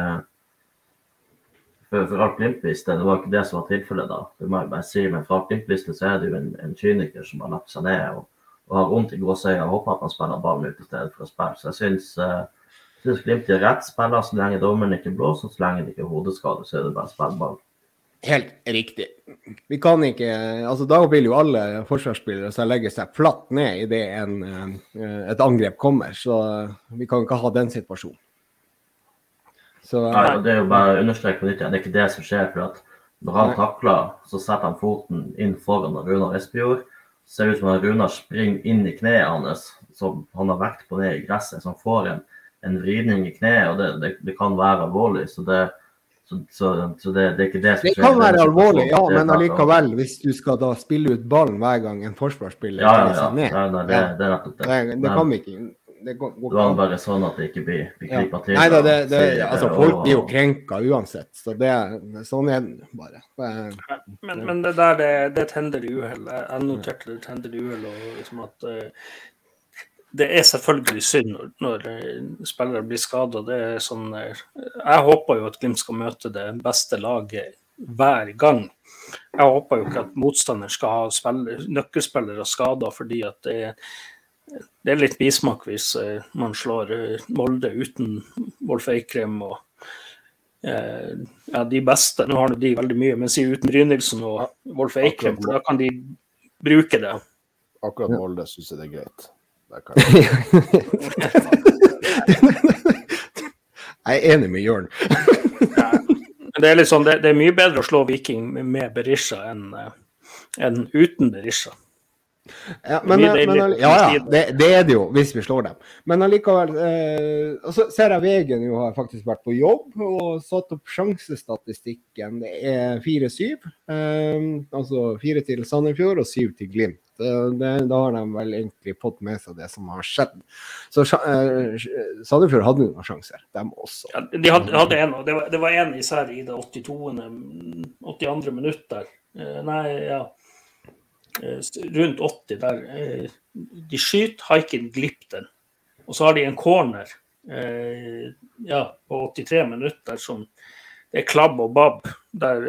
For, for Alf Glimt-liste, det var ikke det som var tilfellet da. Det må jeg bare si, Men for Alf Glimt-liste så er det jo en, en kyniker som har lagt seg ned og, og har vondt i gåsøya og håper at han spiller ballen ut i stedet for å spille. Så jeg syns, uh, syns Glimt gjør rett. Spiller så lenge dommeren ikke blåser, så lenge det ikke er hodeskade, så er det bare å spille ball. Helt riktig. Vi kan ikke altså Da vil jo alle forsvarsspillere så legge seg flatt ned idet eh, et angrep kommer. Så vi kan ikke ha den situasjonen. Så Nei, det er jo bare å understreke på nytt igjen, det er ikke det som skjer. for at Når han takler, så setter han foten inn foran Runar Espejord. Ser ut som at Runar springer inn i kneet hans, som han har vekt på ned i gresset. Så han får en, en vridning i kneet, og det, det, det kan være alvorlig. Så det, så, så, så det, det er ikke det som skjer. det skjer. kan være alvorlig, ja, situasjonen, det er men allikevel, hvis du skal da spille ut ballen hver gang en forsvarsspiller Ja, ja, legger ja. seg ned ja nei, det, det er nettopp det. Det, det kan vi ikke Det går, går det var bare sånn at det ikke blir, blir klippa til. Nei da, det, det, altså, folk blir jo krenka uansett. Så det, sånn er det bare. Det, Men, men det der, det, det tender uhell. Jeg noterte det tender uhell. liksom at eh, Det er selvfølgelig synd når, når eh, spillere blir skada. Sånn eh, Jeg håper jo at Glimt skal møte det beste laget hver gang. Jeg håper jo ikke at motstander skal ha spiller, nøkkelspillere skada fordi at det er det er litt bismak hvis eh, man slår eh, Molde uten Wolf Eikrem og eh, ja, de beste. Nå har de veldig mye, men si uten Brynildsen og Wolf Eikrem, da kan de bruke det. Akkurat Molde syns jeg det er greit. Der kan jeg. er enig med Jørn. ja. det er litt sånn, det, det er mye bedre å slå Viking med- Berisha enn en uten Berisha. Ja, men, men, ja, ja det, det er det jo, hvis vi slår dem. Men allikevel eh, Og så ser jeg Vegen jo har faktisk vært på jobb og satt opp sjansestatistikken. Det er 4-7. Eh, altså fire til Sandefjord og syv til Glimt. Eh, det, da har de vel egentlig fått med seg det som har skjedd. Så eh, Sandefjord hadde noen sjanser, dem også. Ja, de hadde, hadde en, det var, det en især i det 82. 82. minutt der. Nei, ja. Eh, Rundt 80 der. eh, De skyter, Haikin glipper den. Og så har de en corner ja, på 83 minutter som det er klabb og babb. Der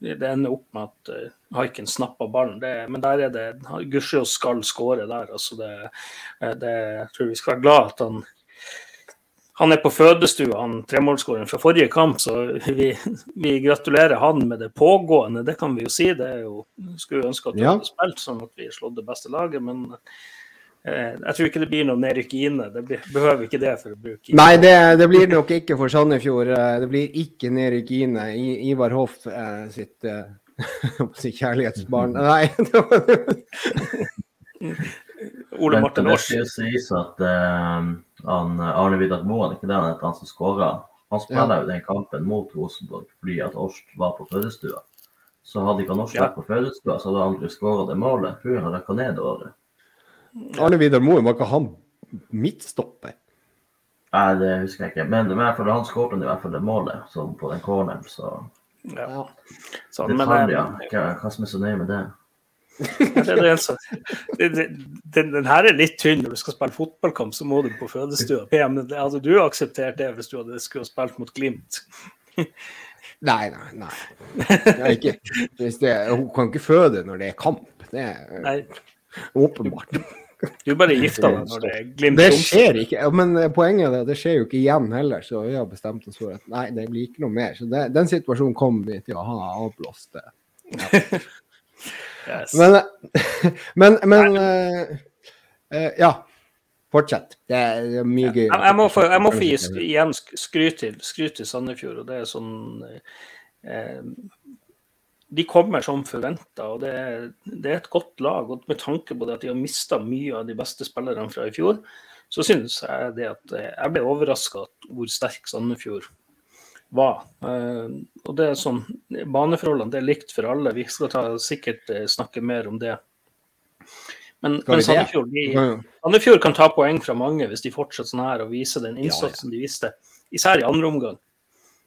det ender opp med at uh, Haiken snapper ballen. Det, men der er det Gudskjelov skal skåre der. Altså det, eh, det, jeg tror vi skal være glad at han han er på fødestua, han tremålsskåreren fra forrige kamp, så vi, vi gratulerer han med det pågående. Det kan vi jo si. Det er jo, Skulle ønske at du Ja. hadde spilt sånn at vi slått det beste laget, men jeg tror ikke det blir noe nedrykk ine. Det blir, behøver ikke det for å bruke Nei, det, det blir nok ikke for Sandefjord. Eh, Det blir ikke Nerik Ine. I, Ivar Hoff eh, sitt eh, sitt kjærlighetsbarn. Nei, Ole Martin Martin det sies at uh, han, Arne Vidar Moen, ikke det han heter, han som skåra, han spiller jo den kampen mot Rosenborg fordi at Årst var på fødestua. Så hadde ikke han Årst Ja. vært på fødestua, så hadde han aldri skåra det målet. Tror han røkka ned det året. Arne Vidar Moen, var ikke han midtstopper? Nei, det husker jeg ikke. Men, men i hvert fall, han skåret i hvert fall det målet som på den corneren, så Ja. Sånn, men, Detaljer. eh, Hva, hva som er så nøye med det? det, det, det, det, den, den her er litt tynn. Når du skal spille fotballkamp, så må du på fødestua. PM, det- altså, du akseptert det hvis du hadde skulle spilt mot Glimt. Nei, nei. nei. Det ikke, hvis det, hun kan ikke føde når det er kamp. Det er Nei, åpenbart. Du bare gifter deg når det er Glimt Det skjer ikke. Men poenget er at det skjer jo ikke igjen heller, så vi har bestemt oss for at nei, det blir ikke noe mer. Så det, den situasjonen kommer vi til å ha avblåst. Yes. Men, men, men uh, uh, Ja. Fortsett. Det er mye gøy. Jeg, jeg, må få, jeg må få gi igjen skryt til, skryt til Sandefjord. og det er sånn eh, De kommer som forventa, det det er et godt lag. og Med tanke på det at de har mista mye av de beste spillerne fra i fjor, så syns jeg det at eh, jeg ble overraska hvor sterk Sandefjord var. Eh, og det er sånn, Baneforholdene det er likt for alle. Vi skal ta, sikkert eh, snakke mer om det Men, men? Sandefjord, de, Ja, ja. Sandefjord kan ta poeng fra mange hvis de fortsetter sånn her og viser den Ja, ja. innsatsen de viste. Især i andre omgang.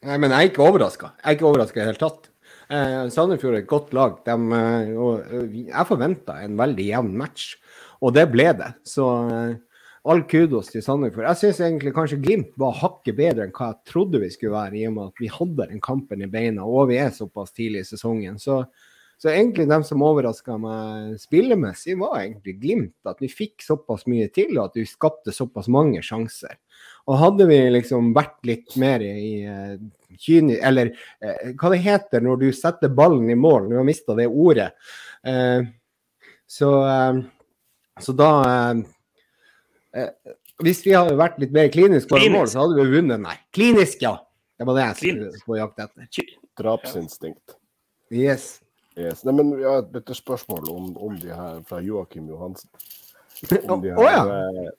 Nei, men jeg er ikke overraska. Jeg er ikke overraska i det hele tatt. Eh, Sandefjord er et godt lag. De, eh, og, eh, jeg forventa en veldig jevn match, og det ble det. Så eh, all kudos til Sandefjord. Jeg syns egentlig kanskje Glimt var hakket bedre enn hva jeg trodde vi skulle være, i og med at vi hadde den kampen i beina, og vi er såpass tidlig i sesongen. Så, så egentlig dem som overraska meg spillemessig, var egentlig Glimt. At vi fikk såpass mye til, og at vi skapte såpass mange sjanser. Og hadde vi liksom vært litt mer i kyni... Eller eh, hva det heter når du setter ballen i mål, nå har jeg mista det ordet. Eh, så, eh, så da eh, eh, Hvis vi hadde vært litt mer klinisk på mål, så hadde vi vunnet. Nei, klinisk, ja. Det var det jeg skulle på jakt etter. Drapsinstinkt. Yes. Yes. Nei, men vi har et spørsmål om, om de her fra Joakim Johansen. Om de her, oh, ja.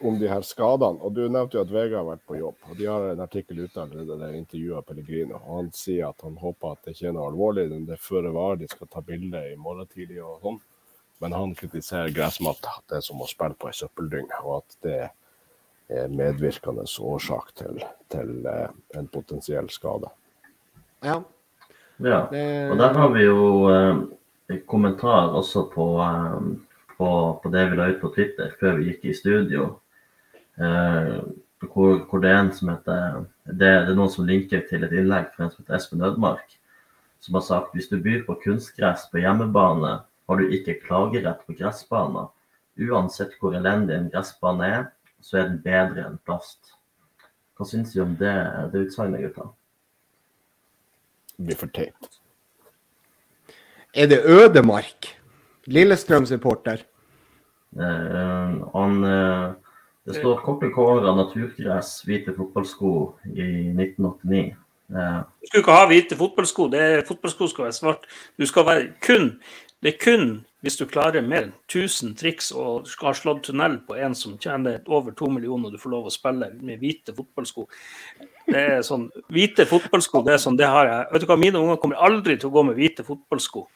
Om de her skadene. Og Du nevnte jo at Vega har vært på jobb. og De har en artikkel ute allerede der de intervjuer Pellegrino. og Han sier at han håper at det ikke er noe alvorlig. men Det er føre var, de skal ta bilde i morgen tidlig og sånn. Men han kritiserer gressmatta. at Det er som å spille på ei søppeldynge. Og at det er medvirkende årsak til, til eh, en potensiell skade. Ja. Ja. Og der har vi jo eh, en kommentar også på, eh, på, på det vi la ut på Twitter før vi gikk i studio. Eh, hvor, hvor det er en som heter det, det er noen som linker til et innlegg fra en som heter Espen Ødmark, som har sagt hvis du byr på kunstgress på hjemmebane, har du ikke klagerett på gressbaner. Uansett hvor elendig en gressbane er, så er den bedre enn plast. Hva syns vi om det, det utsagnet, gutta? Det blir for teit. er det ødemark? Lillestrøm-supporter. Eh, han, eh, det står korte av naturgress, hvite fotballsko i 1989. Eh, Du skal ikke ha hvite fotballsko. Det er, fotballsko skal være svart. Du skal være kun Det er kun hvis du klarer mer enn 1000 triks og skal ha slått tunnel på en som tjener over to millioner, og du får lov å spille med hvite fotballsko. Det er sånn, Hvite fotballsko, det er sånn, det har jeg. Vet du hva, Mine unger kommer aldri til å gå med hvite fotballsko.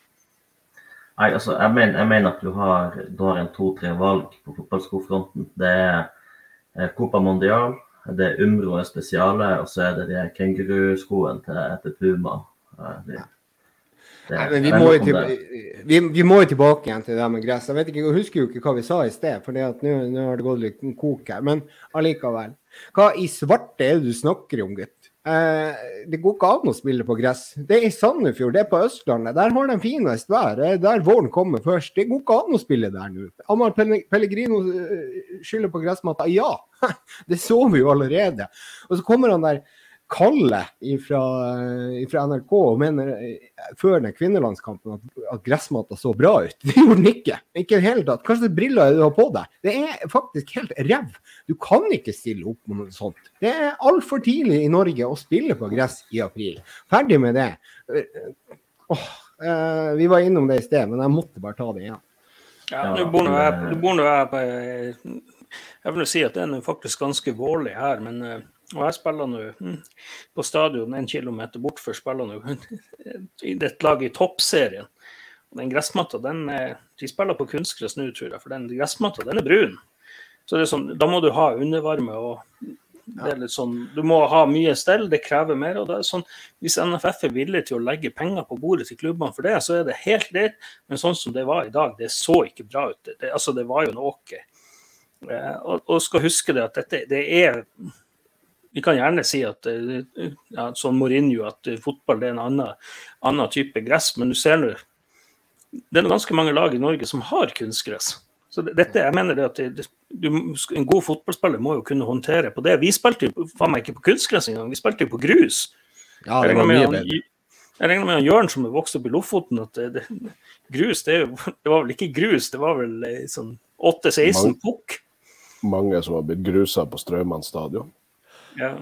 Nei, altså, jeg, mener, jeg mener at du har, du har en to-tre valg på fotballskofronten. Det er eh, Copa Mondial, det er Umro spesiale, og så er det de kenguruskoene til, til Puma. Eh, det, Nei, men vi må, det. vi, vi må jo tilbake igjen til det med gress. Jeg vet ikke, jeg husker jo ikke hva vi sa i sted, for nå har det gått litt kok her. Men allikevel. Hva i svarte er det du snakker om, gutt? Eh, det går ikke an å spille på gress. Det er i Sandefjord, det er på Østlandet. Der har de finest vær. Det er der våren kommer først. Det går ikke an å spille der nå. Amar Pellegrino eh, skylder på gressmatta. Ja, det så vi jo allerede. Og så kommer han der Kalle fra NRK og mener eh, før den kvinnelandskampen at, at gressmatta så bra ut. Det gjorde den ikke. Ikke i det tatt. Hva slags briller er det du har på deg? Det er faktisk helt ræv. Du kan ikke stille opp med noe sånt. Det er altfor tidlig i Norge å spille på gress i april. Ferdig med det. Eh, Åh, eh, vi var innom det i sted, men jeg måtte bare ta det igjen. Ja, du bor nå det- jeg på Jeg vil si at det er faktisk ganske vårlig her, men og jeg spiller nå mm, på stadion en kilometer bort for spiller nå i et lag i toppserien. Og Den gressmatta, den er, de spiller på kunstgress nå, tror jeg, for den gressmatta den er brun. Så det er sånn, Da må du ha undervarme og det er litt sånn, Du må ha mye stell, det krever mer. og det er sånn, Hvis NFF er villig til å legge penger på bordet til klubbene for det, så er det helt greit. Men sånn som det var i dag, det så ikke bra ut. Det, altså, det var jo en åker. Eh, og, og skal huske det at dette det er Vi kan gjerne si at eh, ja, sånn Mourinho, at eh, fotball er en annen, annen type gress, men du ser nå Det er ganske mange lag i Norge som har kunstgress. Så dette, jeg mener det at det, du, En god fotballspiller må jo kunne håndtere på det. Vi spilte jo faen meg ikke på kunstgress engang, vi spilte jo på grus. Ja, det var mye bedre. jeg regner med Jørn som er vokst opp i Lofoten, at det, det, grus det, det var vel ikke grus, det var vel eh, sånn 8-16 Mange- pukk. Mange som har blitt grusa på Straumann stadion. Ja.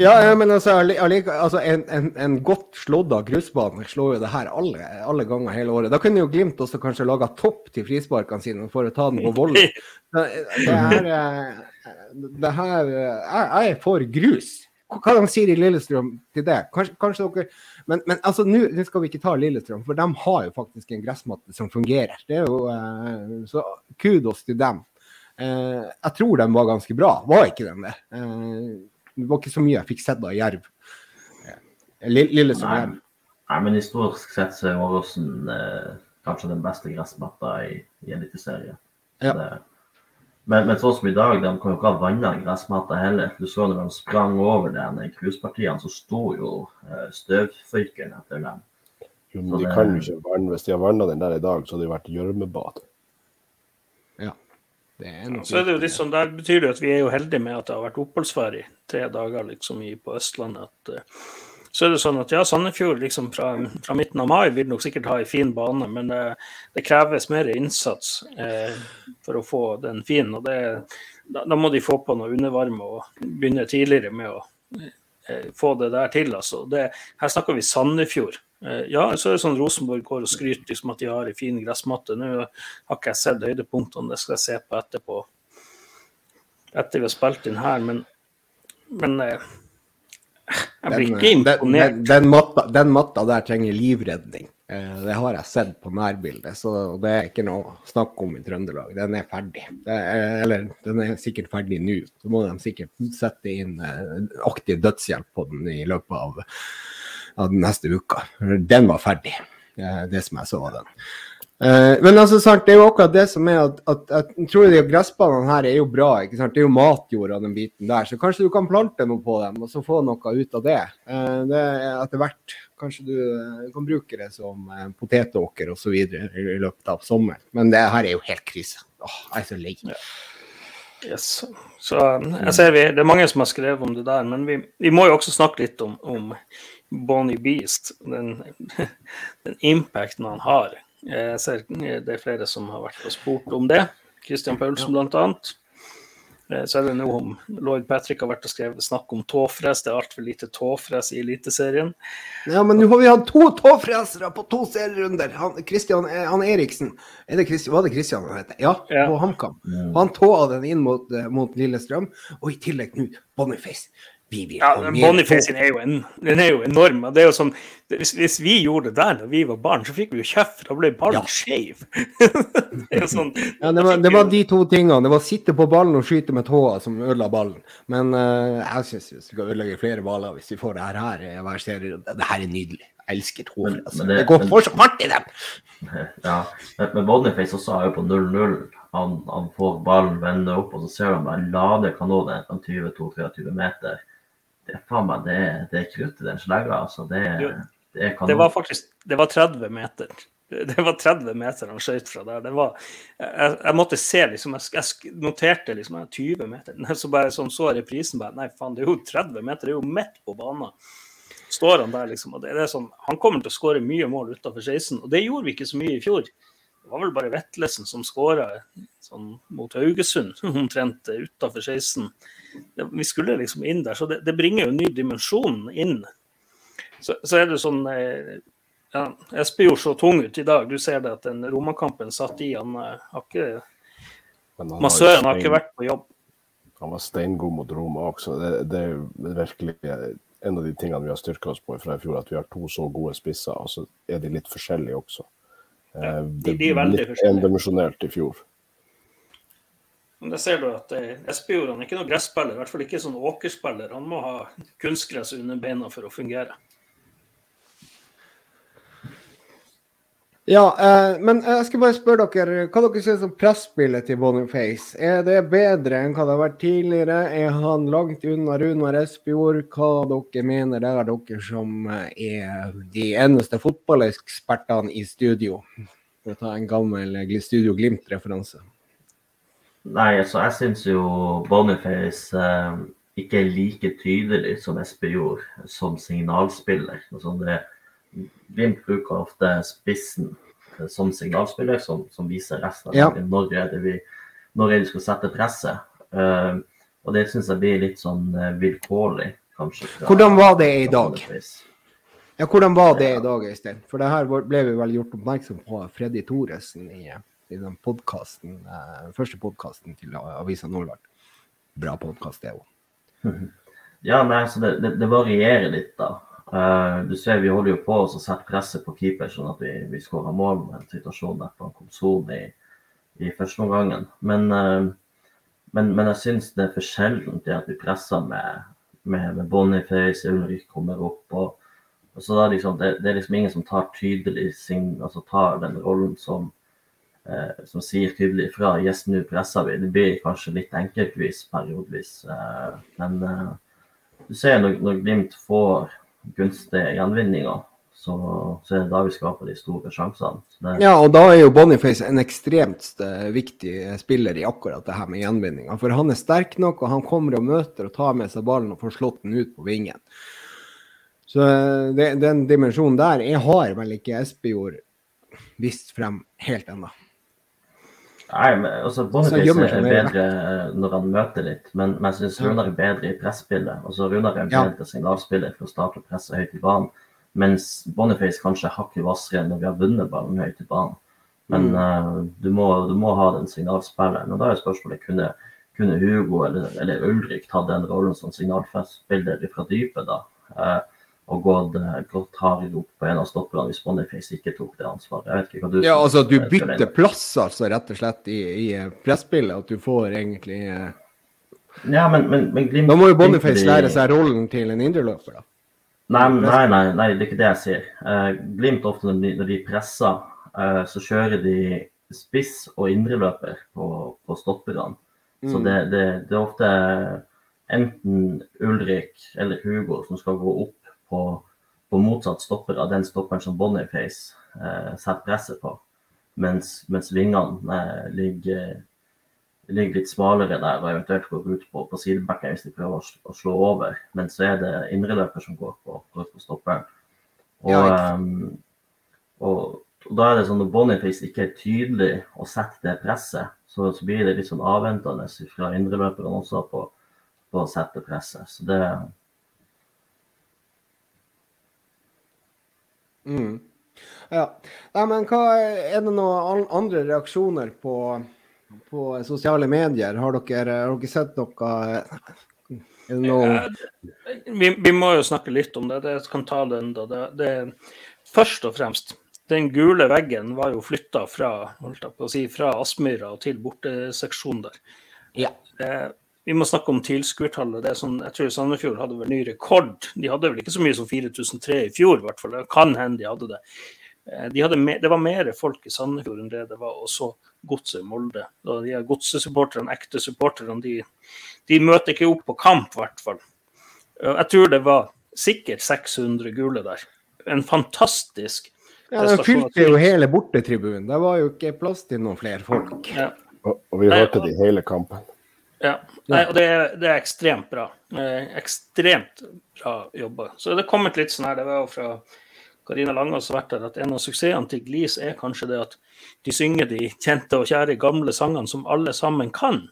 Ja, men altså, allike- altså en, en, en godt slått av grusbane slår jo det her alle, alle ganger hele året. Da kunne jo Glimt også kanskje laga topp til frisparkene sine for å ta den på volley. Det, det her, eh, det her eh, jeg, er for grus. hva de sier i Lillestrøm til det? Kanskje, kanskje dere Men, men altså, nå skal vi ikke ta Lillestrøm, for de har jo faktisk en gressmatte som fungerer. Det er jo, eh, så kudos til dem. Jeg tror de var ganske bra, var ikke de det? Eh, det var ikke så mye jeg fikk sett av Jerv. Lille, lille som Jerv. Nei, men historisk sett så er Åråsen eh, kanskje den beste gressmatta i, i Eliteserien. Ja. Men, men sånn som i dag, de kan jo ikke ha vanna gressmatta heller. Du så når de sprang over den i gruspartiene, så sto jo eh, støvføyken etter dem. Jo, men de det- kan jo ikke vanne. Hvis de har vanna den der i dag, så hadde det vært gjørmebad. Det er ja, Så er det jo litt sånn, Der betyr det at vi er jo heldige med at det har vært oppholdsvær i tre dager liksom i, på Østlandet. At, eh, så er det sånn at ja, Sandefjord liksom fra, fra midten av mai vil nok sikkert ha en fin bane, men det, det kreves mer innsats eh, for å få den fin. og det, da, da må de få på noe undervarme og begynne tidligere med å eh, få det der til. altså. Det, her snakker vi Sandefjord. Eh, ja, så er det sånn Rosenborg går og skryter liksom at de har en fin gressmatte. Nå har ikke jeg sett høydepunktene, det skal jeg se på etterpå. Etter vi har spilt inn her, men, men eh, jeg blir ikke imponert. den, den, matta, den matta der trenger livredning. Eh, det har jeg sett på nærbildet, så det er ikke noe snakk om i Trøndelag. Den er ferdig. Det er, eller den er sikkert ferdig nå. Så må de sikkert sette inn aktiv dødshjelp på den i løpet av, av den neste uka. Den var ferdig, det som jeg så av den. Eh, men altså, det er jo akkurat det som er at, at, at jeg tror de gressbanene her er jo bra. ikke sant? Det er jo matjord av den biten der, så kanskje du kan plante noe på dem og så få noe ut av det. Eh, det er etter hvert kanskje du eh, kan bruke det som potetåker osv. I, løpet av sommeren. Men det her er jo helt krise. Åh, jeg er så lei. Yes. Så jeg ser vi, Det er mange som har skrevet om det der, men vi, vi må jo også snakke litt om, om Bonnie Beast. Den, den impacten han har. Jeg ser det er flere som har vært og spurt om det. Christian Paulsen blant annet. Eh, Så er det noe om Lloyd Patrick har vært og skrevet snakk om tåfres. Det er altfor lite tåfres i Eliteserien. Ja, men nå har vi hatt to tåfresere på to serierunder. Han, Christian, eh, han Eriksen er det Christian, Var det Christian han heter? Ja, Ja. på HamKam. Han tåa den inn mot, eh, mot Lillestrøm, og i tillegg nå Boniface. Vi vil Ja, Boniface er jo, en, den er jo enorm. Det er jo sånn, hvis, hvis vi gjorde det der da vi var barn, så fikk vi jo kjeft. Da ble ballen Ja. skeiv. det sånn, Ja, det, var, det var de to tingene. Det var å sitte på ballen og skyte med tåa som ødela ballen. Men uh, jeg syns vi skal ødelegge flere baller hvis vi får det her, her i hver serie. Det her er nydelig. Jeg elsker tåa. Altså. Det, det- går fortsatt fart i dem! Ja, men, men Boniface også er jo på 0-0. Han, han får ballen vende opp, og så ser han bare lader kanonen en 20-23 meter. Det meg, det det er krutt i den slegga. Altså. Det, det det var faktisk det var 30 meter. Det var 30 meter han skøyt fra der. Det var, jeg, jeg måtte se, liksom, jeg, jeg noterte liksom 20 meter. Så bare sånn så reprisen bare Nei, faen, det er jo 30 meter, det er jo midt på banen. Står han der, liksom. og det, det er sånn, Han kommer til å skåre mye mål utenfor 16, og det gjorde vi ikke så mye i fjor. Det var vel bare Vetlesen som skåra sånn, mot Haugesund, omtrent utenfor 16. Det, vi skulle liksom inn der, så det, det bringer jo en ny dimensjon inn. Så, så er det sånn ja, Espe gjorde så tung ut i dag. Du ser det at den Roma-kampen satt i. Han eh, har ikke Massøren har ikke vært på jobb. Han var steingod mot Roma også. Det, det er virkelig en av de tingene vi har styrka oss på fra i fjor, at vi har to så gode spisser, og så er de litt forskjellige også. Ja, Eh, de- er veldig forskjellige. endimensjonelt i fjor. Men det ser du at eh, Espejord er ikke noen gresspiller, i hvert fall ikke sånn åkerspiller. Han må ha kunstgress under beina for å fungere. Ja, eh, men jeg skal bare spørre dere, hva dere synes om presspillet til Boniface? Er det bedre enn hva det har vært tidligere? Er han langt unna Runar Espejord? Hva dere mener der, dere som eh, er de eneste fotballekspertene i studio? For å ta en gammel Studio Glimt-referanse. Nei, altså jeg syns jo Boniface eh, ikke er like tydelig som Espejord som signalspiller. Altså det, Glimt bruker ofte spissen eh, som signalspiller, som, som viser resten av Ja. når er det vi når er det vi skal sette presset. Uh, og det syns jeg blir litt sånn eh, vilkårlig, kanskje. fra- Hvordan var det i dag? Ja, hvordan var det i dag, Øystein? For det her ble vi vel gjort oppmerksom på av Freddy Thoresen i, i den podkasten, eh, første podkasten til Avisa Nordland. Bra podkast, det òg. Ja, nei, så det, det, det varierer litt, da. Uh, du ser Vi holder jo på å sette presset på keeper, sånn at vi, vi skårer mål med en situasjon der på Komson i, i første omgangen. Men, uh, men, men, jeg syns det er for sjeldent det at vi presser med, med, med Boniface, Ulrik kommer opp. og, så er liksom, det, det, er liksom ingen som tar tydelig sin, altså tar den rollen som, uh, som sier tydelig ifra. Yes, nå presser vi. Det blir kanskje litt enkeltvis periodevis. men du ser når, når Glimt får gunstige gjenvinninger, så, så, er det da vi skaper de store sjansene. Det... Ja, og da er jo Boniface en ekstremt eh, viktig spiller i akkurat det her med gjenvinninger. For han er sterk nok, og han kommer og møter og tar med seg ballen og får slått den ut på vingen. Så eh, det, den dimensjonen der jeg har vel ikke Espejord vist frem helt ennå. Nei, men altså Boniface er bedre eh, når han møter litt, men, men jeg syns Runar er bedre i presspillet. Altså Runar er en bedre ja. signalspiller for å starte å presse høyt i banen, mens Boniface kanskje er hakket hvassere når vi har vunnet ballen høyt i banen. Men mm. uh, du, må, du, må, ha den signalspilleren. Og da er spørsmålet kunne, kunne Hugo eller, eller Ulrik tatt den rollen som signalspiller fra dypet, da? Uh, og gått, gått hardere opp på en av stopperne hvis Boniface ikke tok det ansvaret. Jeg vet ikke hva du Ja, altså du bytter plass altså rett og slett i, i eh, presspillet, at du får egentlig eh... Ja, men, men, men Glimt Da må jo Boniface de... lære seg rollen til en indreløper, da. Nei, nei, nei, nei, det er ikke det jeg sier. Eh, Glimt ofte når de, når de presser, eh, så kjører de spiss og indreløper på, på stopperne. Mm. Så det, det, det er ofte enten Ulrik eller Hugo som skal gå opp på, på motsatt stopper av den stopperen som Boniface eh, setter presset på. Mens, mens vingene eh, ligger, ligger, litt smalere der og eventuelt går ut på, på sidebacken hvis de prøver å, å, slå over. Men så er det indreløper som går på, går på stopperen. Og, ja, um, og, og, da er det sånn at Boniface ikke er tydelig å sette det presset, så, så blir det litt sånn avventende fra indreløperne også på, på å sette presset. Så det, Mm. Ja. Nei, men hva Er det noen andre reaksjoner på, på sosiale medier? Har dere, har dere sett noe no... Vi, vi, må jo snakke litt om det. Jeg kan ta det enda. Det, det, først og fremst, den gule veggen var jo flytta fra, si, fra Aspmyra til borteseksjonen der. Ja. Eh, vi må snakke om tilskuertallet. Det er sånn, jeg tror Sandefjord hadde vel ny rekord. De hadde vel ikke så mye som 4003 i fjor, i hvert fall. Det kan hende de hadde det. Eh, de hadde me, det var mer folk i Sandefjord enn det det var også godset i Molde. Da de godsesupporterne, ekte supporterne, de, de, møter ikke opp på kamp, i hvert fall. Jeg tror det var sikkert 600 gule der. En fantastisk ja, Den fylte jo hele bortetribunen. Det var jo ikke plass til noen flere folk. Ja. Og, og, vi hørte de hele kampen. Ja, Nei, og det, det, er ekstremt bra. Eh, ekstremt bra jobba. Så det er kommet litt sånn her, det var jo fra Karina Langås vært der, at en av suksessene til Glis er kanskje det at de synger de kjente og kjære gamle sangene som alle sammen kan.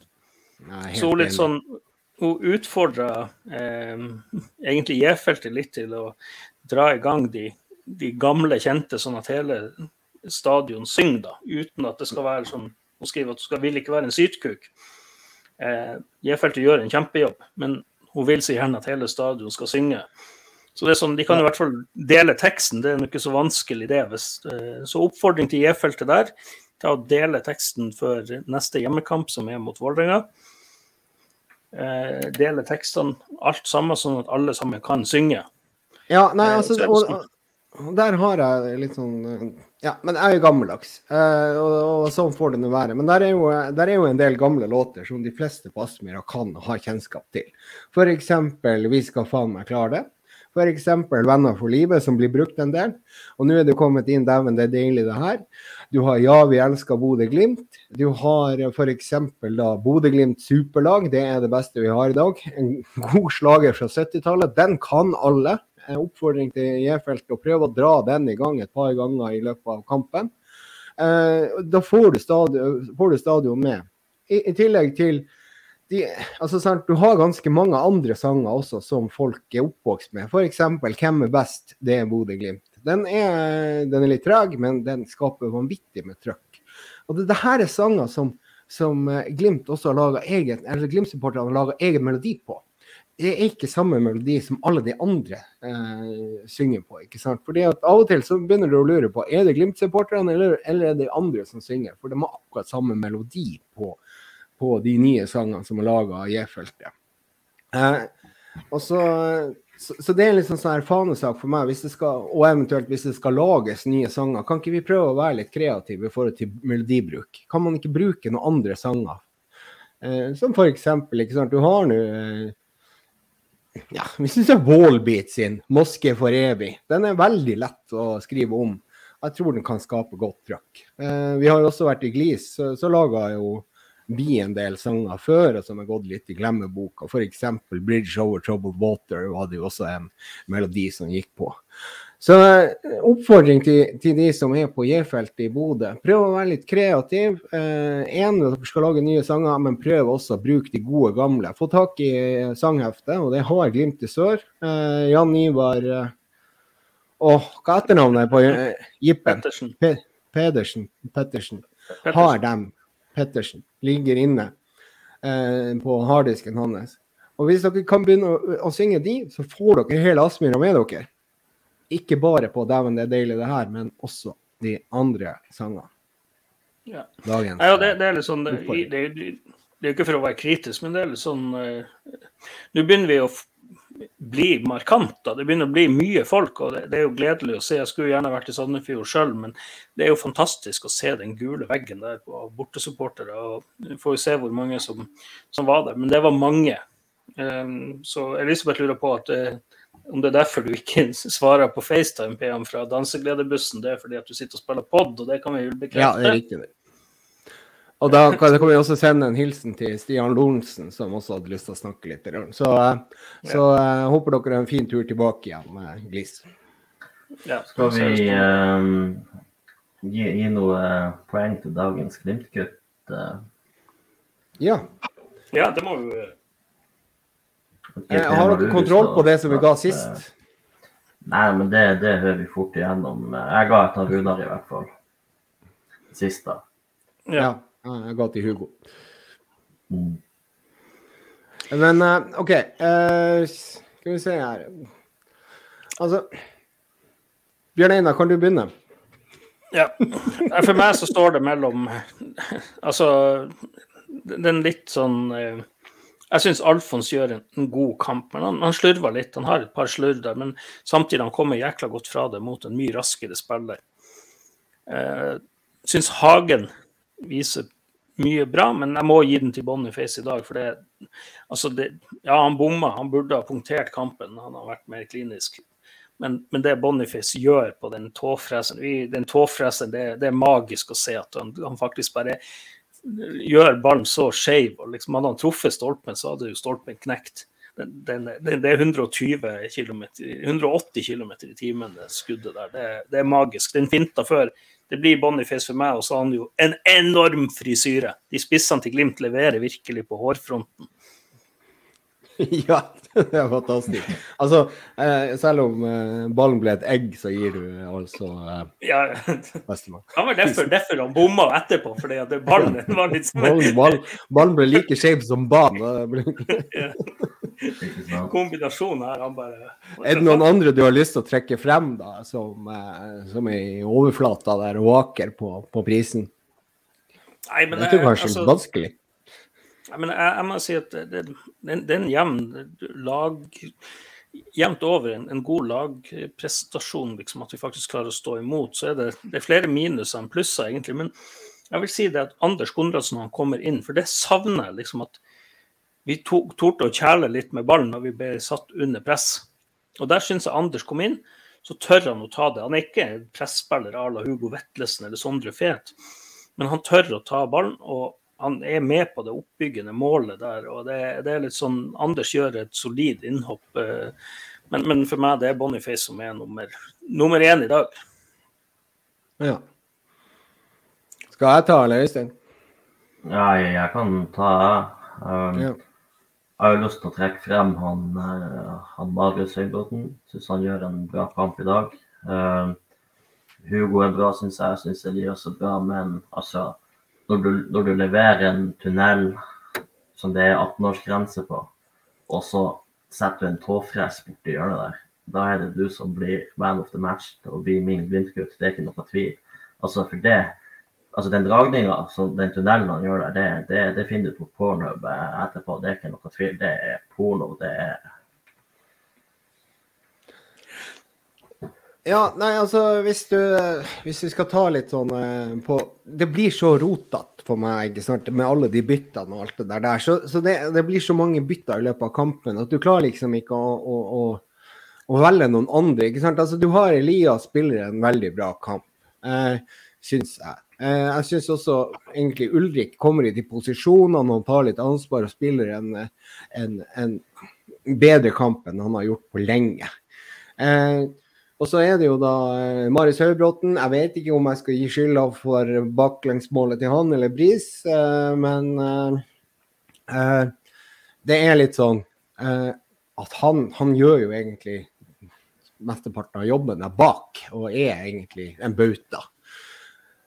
Nei, så litt sånn Hun utfordra eh, egentlig J-feltet litt til å dra i gang de, de, gamle kjente, sånn at hele stadion synger, da, uten at det skal være sånn Hun skriver at du skal, vil ikke være en sytkuk. Eh, J-feltet gjør en kjempejobb, men hun vil så gjerne at hele stadion skal synge. Så det er sånn, De kan i hvert fall dele teksten, det er ikke så vanskelig det. Eh, så oppfordring til J-feltet der til å dele teksten før neste hjemmekamp, som er mot Vålerenga. Eh, dele tekstene alt sammen, sånn at alle sammen kan synge. Ja, nei, altså, og, og der har jeg litt sånn eh, ja, men jeg er jo gammeldags, uh, og, og, sånn får det nå være. Men der er, jo, der er, jo, en del gamle låter som de fleste på Aspmyra kan ha kjennskap til. F.eks. 'Vi skal faen meg klare det'. F.eks. 'Venner for livet', som blir brukt en del. Og nå er det kommet inn 'Dæven, det er deilig, det her'. Du har 'Ja, vi elsker Bodø-Glimt'. Du har f.eks. da Bodø-Glimt superlag, det er det beste vi har i dag. En god slager fra 70-tallet. Den kan alle en oppfordring til J-feltet å prøve å dra den i gang et par ganger i løpet av kampen. Eh, da får du, stadion, får du stadion med. I, I, tillegg til de, altså, sant, Du har ganske mange andre sanger også som folk er oppvokst med. F.eks. 'Hvem er best?' Det er Bodø-Glimt. Den, den, er litt treg, men den skaper vanvittig med trøkk. Og det, det her er sanger som, som eh, Glimt også har laga egen, egen melodi på. Er ikke samme melodi som alle de andre eh, synger på. ikke sant? Fordi at Av og til så begynner du å lure på er det Glimt-supporterne eller, eller er det andre som synger. For de har akkurat samme melodi på, på de nye sangene som er laga av J-feltet. Eh, så, så, så, det er litt sånn, sånn fanesak for meg, hvis det skal, og eventuelt hvis det skal lages nye sanger. Kan ikke vi prøve å være litt kreative i forhold til melodibruk? Kan man ikke bruke noen andre sanger? Eh, som for eksempel, ikke sant, du har nå eh, ja, vi syns Wallbeat sin 'Moské for evig', den er veldig lett å skrive om. Jeg tror den kan skape godt trøkk. Eh, vi har jo også vært i Glis, så, så laga jo vi en del sanger før som har gått litt i glemmeboka. F.eks. 'Bridge Over Troubled Water' var det jo også en melodi som gikk på. Så eh, oppfordring til, til, de som er på J-feltet i Bodø. Prøv å være litt kreativ. Eh, en dere skal lage nye sanger, men prøv også å bruke de gode gamle. Få tak i eh, sangheftet, og det har Glimt i sør. Eh, Jan Ivar eh, Åh, hva er etternavnet på eh, Jippen? Pettersen. Pe Pedersen. Pettersen. Har dem. Pettersen. Ligger inne eh, på harddisken hans. Og hvis dere kan begynne å, å synge de, så får dere hele Aspmyra med dere. Ikke bare på 'Dæven, det er deilig, det her', men også de andre sangene. Ja. Dagens, ja, det, det, er litt sånn det, det, det er ikke for å være kritisk, men det er litt sånn uh, Nå begynner vi å bli markant. Da. Det begynner å bli mye folk, og det, det, er jo gledelig å se. Jeg skulle gjerne vært i Sandefjord sjøl, men det er jo fantastisk å se den gule veggen der på bortesupportere. og Vi får jo se hvor mange som, som var der, men det var mange. Um, så Elisabeth lurer på at uh, om det er derfor du ikke svarer på FaceTime PM fra dansegledebussen, det er fordi at du sitter og spiller pod, og det kan vi jo bekrefte. Ja, det er riktig. Og da kan, da kan, vi også sende en hilsen til Stian Lorentzen, som også hadde lyst til å snakke litt. Så, eh, så jeg uh, håper dere har en fin tur tilbake igjen med Glis. Ja, skal vi um, gi, gi, noe poeng til dagens Glimt-gutt? Uh? Ja. Ja, det må vi gjøre. Eh, har dere kontroll på det som vi ga sist? Nei, men det, det hører vi fort igjennom. Jeg ga et av Runar i hvert fall. Sist, da. Ja. ja jeg ga til Hugo. Mm. Men uh, OK. Uh, skal vi se her Altså Bjørn Einar, kan du begynne? Ja. For meg så står det mellom Altså, den litt sånn uh, jeg syns Alfons gjør en, en, god kamp, men han, han, slurver litt. Han har et par slurder, men samtidig han kommer jækla godt fra det mot en mye raskere spiller. Eh, syns Hagen viser mye bra, men jeg må gi den til Boniface i dag. For det, altså det, ja, han bomma, han burde ha punktert kampen. Han har vært mer klinisk. Men, men det Boniface gjør på den tåfresen, den tåfresen det, det, er magisk å se at han, han faktisk bare gjør ballen så skeiv. Liksom, hadde han truffet stolpen, så hadde jo stolpen knekt. Det er 120 km, 180 km i timen, det skuddet der. Det, det, er magisk. Den finta før. Det blir Boniface for meg, og så har han jo en enorm frisyre. De spissene til Glimt leverer virkelig på hårfronten. ja, det er fantastisk. Altså, eh, selv om eh, ballen ble et egg, så gir du altså eh, ja, bestemann. Det var derfor, derfor han bomma etterpå, fordi at ballen var litt ballen, ballen, ballen ble like skeiv som banen. Kombinasjonen her, han bare Er det noen andre du har lyst til å trekke frem, da, som, eh, som er i overflata der og vaker på, på prisen? Nei, men det er kanskje altså, vanskelig. Men jeg, jeg, må si at det, det, det er en jevn lag Jevnt over en, en, god lagprestasjon, liksom, at vi faktisk klarer å stå imot. Så er det, det er flere minuser enn plusser, egentlig. Men jeg vil si det at Anders Konradsen han kommer inn, for det savner jeg. liksom at Vi torde å kjæle litt med ballen når vi ble satt under press. Og der syns jeg Anders kom inn. Så tør han å ta det. Han er ikke presspiller à la Hugo Vetlesen eller Sondre Fet, men han tør å ta ballen. og han er med på det oppbyggende målet der. og det, det, er litt sånn, Anders gjør et solid innhopp. Eh, men, men for meg det er Boniface som er nummer, nummer én i dag. Ja. Skal jeg ta, eller Øystein? Ja, jeg kan ta. Um, ja. Jeg har lyst til å trekke frem han, eh, han Marius Høybråten. Syns han gjør en bra kamp i dag. Um, Hugo er bra, syns jeg. Syns Elias er bra, men altså når du, når du leverer en tunnel som det er 18-årsgrense på, og så setter du en tåfres borti hjørnet der. Da er det du som blir man of the match og blir min Glimt-gutt. Det er ikke noe tvil. Altså for det, altså Den dragninga, den tunnelen han gjør der, det, det, det finner du på Pornhub etterpå. Det er ikke noe tvil. Det er porno. Det er Ja, nei, altså hvis du Hvis vi skal ta litt sånn eh, på Det blir så rotete for meg sant, med alle de byttene og alt det der. der. Så, så det, det, blir så mange bytter i løpet av kampen at du klarer liksom ikke å, å, å, å velge noen andre. ikke sant? Altså Du har Elias spiller en veldig bra kamp, eh, syns jeg. Eh, jeg syns også egentlig Ulrik kommer i de posisjonene og tar litt ansvar og spiller en, en, en bedre kamp enn han har gjort på lenge. Eh, og så er det jo da eh, Marius Høybråten. Jeg vet ikke om jeg skal gi skylda for baklengsmålet til han eller Bris, eh, men eh, det er litt sånn at han, han, gjør jo egentlig mesteparten av jobben der bak, og er egentlig en bauta.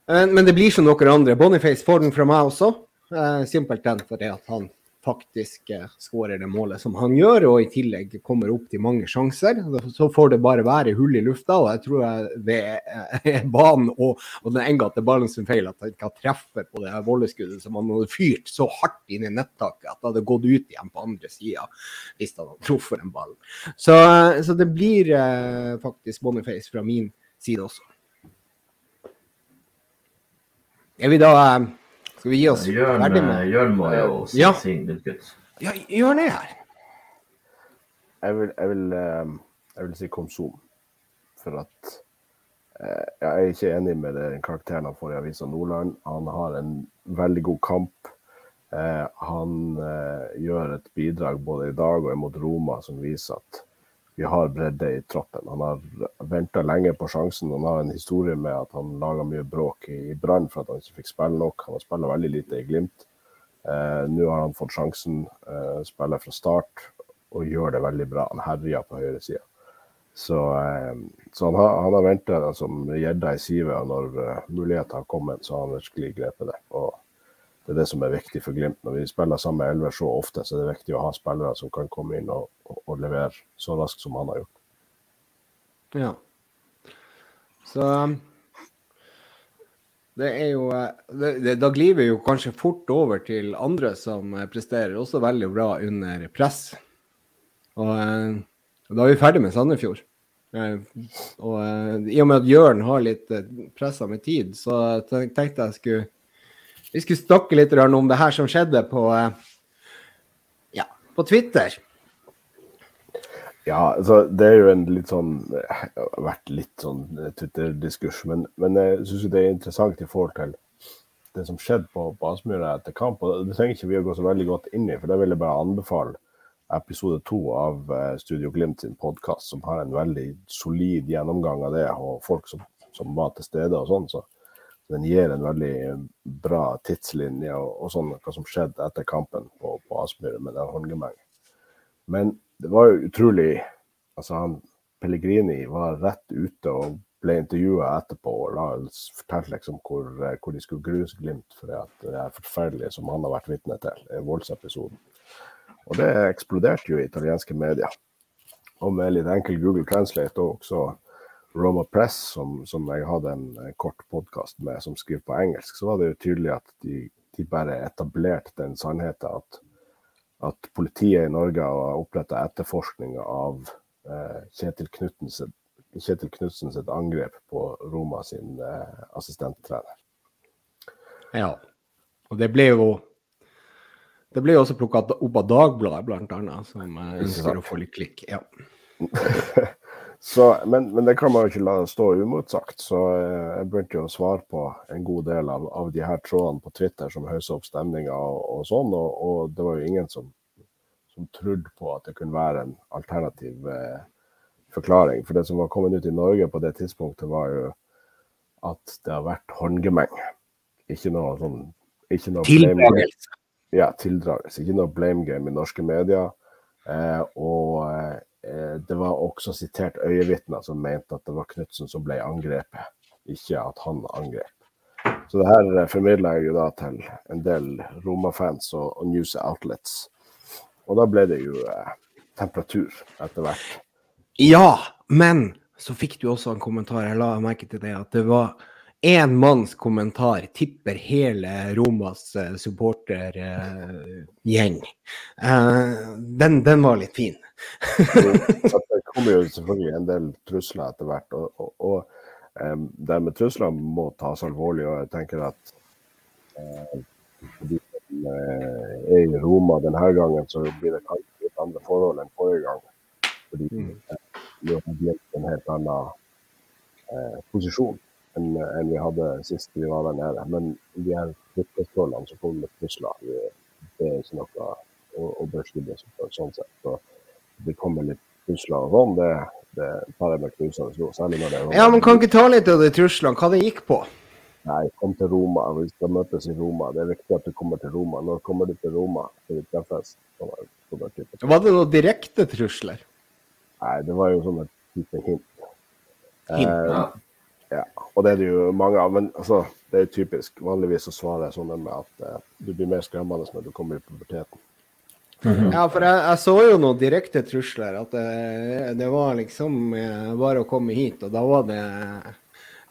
Men det blir som noen andre. Boniface får den fra meg også, simpelthen fordi at han faktisk skårer det målet som han gjør, og i tillegg kommer opp til mange sjanser. Så får det bare være hull i lufta, og jeg tror det er banen og, og den engatte ballen som feil at han ikke har treffer på det her volleskuddet som han hadde fyrt så hardt inn i nettaket at det hadde gått ut igjen på andre sida hvis han hadde truffet en ball. Så, så det blir eh, faktisk Boniface fra min side også. Er vi da eh, skal vi gi oss Jørn, ferdig med Jørn må jo si ja. sin gutt. Ja, Jørn er her. Jeg vil, jeg vil, eh, jeg vil si Konsum. For at eh, jeg er ikke enig med den karakteren han får i Avisa Nordland. Han har en veldig god kamp. Eh, han gjør et bidrag både i dag og mot Roma som viser at vi har bredde i troppen. Han har venta lenge på sjansen. Han har en historie med at han laga mye bråk i Brann for at han ikke fikk spille nok. Han har spilt veldig lite i Glimt. Eh, Nå har han fått sjansen, eh, spiller fra start og gjør det veldig bra. Han herjer på høyresida. Så, eh, så han har, han har venta som gjedda i sivet, og når uh, muligheten har kommet, så har han virkelig grepet det. Og det er det som er viktig for Glimt. Når vi spiller sammen med elver så ofte, så er det viktig å ha spillere som kan komme inn og, og, og levere så raskt som han har gjort. Ja. Så um, det er jo eh, det, det, Da glir vi jo kanskje fort over til andre som eh, presterer også veldig bra under press. Og, eh, og da er vi ferdig med Sandefjord. Og i og med at Jørn har litt pressa med tid, så tenkte jeg skulle vi skulle snakke litt om det her som skjedde på, ja, på Twitter. Ja, altså, det er jo en litt sånn det har vært litt sånn Twitter-diskurs, men, men, jeg syns det er interessant i forhold til det som skjedde på, på Aspmyra etter kamp. og Det trenger ikke vi å gå så veldig godt inn i, for det vil jeg bare anbefale episode to av eh, Studio Glimt sin podkast, som har en veldig solid gjennomgang av det, og folk som, som var til stede og sånn. så den gir en veldig bra tidslinje og, og sånn, hva som skjedde etter kampen på, på Aspmyr med den håndgemengen. Men det var jo utrolig altså han, Pellegrini var rett ute og ble intervjua etterpå og la, fortalte liksom hvor, hvor, de skulle gruse Glimt for det er forferdelig som han har vært vitne til, voldsepisoden. Og det eksploderte jo i italienske medier. Og med litt enkel Google Translate òg, også Roma Press, som, som jeg hadde en, en kort podkast med, som skriver på engelsk, så var det jo tydelig at de, de bare etablerte den sannheten at, at politiet i Norge har oppretta etterforskning av eh, Kjetil Kjetil Knutsens angrep på Roma sin eh, assistenttrener. Ja, og det ble jo det ble jo også plukka opp av Dagbladet, bl.a., som eh, ønsker å få litt klikk. Ja. Så, men, men, det kan man jo ikke la stå umotsagt. Så eh, jeg begynte jo å svare på en god del av, av de her trådene på Twitter som haussa opp stemninga og, og, sånn. Og, og, det var jo ingen som, som trodde på at det kunne være en alternativ eh, forklaring. For det som var kommet ut i Norge på det tidspunktet, var jo at det har vært håndgemeng. Ikke noe sånn ikke noe Tildragelse. Ja, tildragelse. Ikke noe blame game i norske medier. Eh, og eh, det var også sitert øyevitner som mente at det var Knutsen som ble angrepet, ikke at han angrep. Så det her eh, formidla jeg jo da til en del Roma-fans og, og, news outlets. Og da ble det jo eh, temperatur etter hvert. Ja, men så fikk du også en kommentar, jeg la merke til det, at det var én manns kommentar tipper hele Romas eh, supportergjeng. Eh, den, den var litt fin. Det kommer jo selvfølgelig en del trusler etter hvert. Og, og, og um, det med trusler må tas alvorlig. Og jeg tenker at uh, de som er i Roma denne gangen, så blir det kanskje litt andre forhold enn forrige gang. Fordi Mm. uh, vi har blitt en helt annen uh, posisjon enn en vi hadde sist vi var der nede. Men de her fotballforholdene som kommer med trusler, det, er ikke noe å, å beskrive sånn sett. Så det kommer litt trusler og sånn, det, det tar jeg med knusende ro. Særlig når det er Ja, men kan ikke ta litt av de truslene, hva det gikk på? Nei, kom til Roma. Vi skal møtes i Roma. Det er viktig at du kommer til Roma. Når kommer du til Roma? Skal vi treffes? Var det noen direkte trusler? Nei, det var jo sånn et lite hint. Hint, Eh, Ja. ja. Og det er det jo mange av. Men altså, det er jo typisk. Vanligvis så svarer jeg sånn med at eh, du blir mer skremmende når du kommer i puberteten. Ja, for jeg, jeg så jo noen direkte trusler. At det, det var liksom eh, bare å komme hit, og da var det,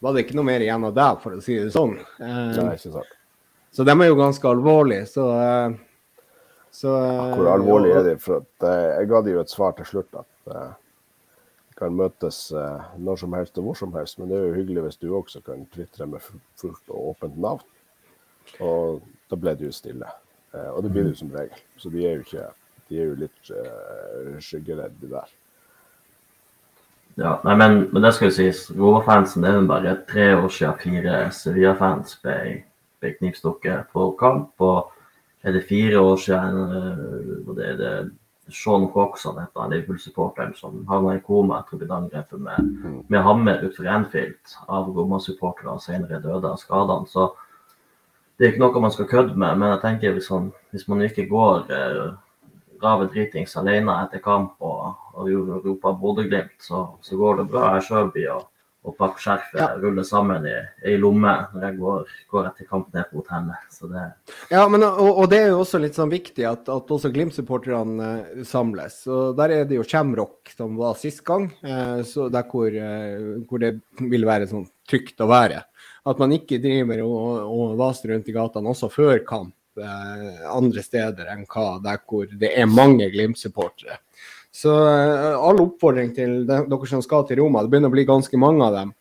var det ikke noe mer igjen av deg, for å si det sånn. Eh, Nei, ikke sant. så de er jo ganske alvorlige, så, eh, så eh, Hvor alvorlig er de? For at, eh, jeg ga de jo et svar til slutt at kan møtes når som helst og hvor som helst. Men det er jo hyggelig hvis du også kan tvitre med fullt og åpent navn. Og da ble det jo stille. Eh, og det blir det som regel. Så de er jo ikke De er jo litt uh, skyggeredde der. Ja, nei, men, men det skal jo sies. Roma-fansen er jo bare tre år siden fire Sevilla-fans ble, ble knivstukket på kamp. Og er det fire år siden eh, og det er det Sean Coxon heter han, Liverpool-supporteren som havna i koma etter å blitt angrepet med, med hammer utenfor Anfield av Roma-supportere og senere døde av skadene. Så det er ikke noe man skal kødde med. Men jeg tenker han, hvis man ikke går eh, rave dritings alene etter kamp og, og roper Bodø-Glimt, så, så går det bra. Jeg sjøl blir å, å pakke skjerfet, Ja. rulle sammen i ei lomme når jeg går, går etter kamp ned på hotellet. Så det Ja, men, og, og det er jo også litt sånn viktig at, at også Glimt-supporterne eh, samles. Og Der er det jo Shamrock som var sist gang, eh, så der hvor, eh, hvor det vil være sånn trygt å være. At man ikke driver og, og vaser rundt i gatene også før kamp eh, andre steder enn hva der hvor det er mange Glimt-supportere. Så eh, all oppfordring til de, dere som skal til Roma, det begynner å bli ganske mange av dem.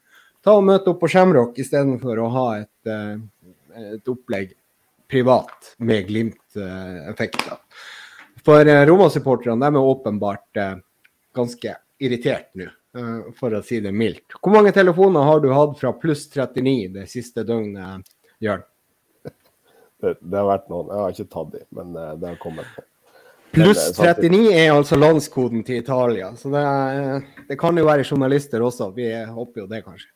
Ta og møte opp på Shamrock istedenfor å ha et, eh, et opplegg privat med Glimt-effekter. For Roma-supporterne er åpenbart ganske irritert nå, for å si det mildt. Hvor mange telefoner har du hatt fra pluss 39 det siste døgnet, Jørn? Det, det har vært noen. Jeg har ikke tatt de, men eh, det har kommet. Pluss Men, eh, samtidig- 39 er altså landskoden til Italia, så det, er, det kan jo være journalister også. Vi håper jo det, kanskje.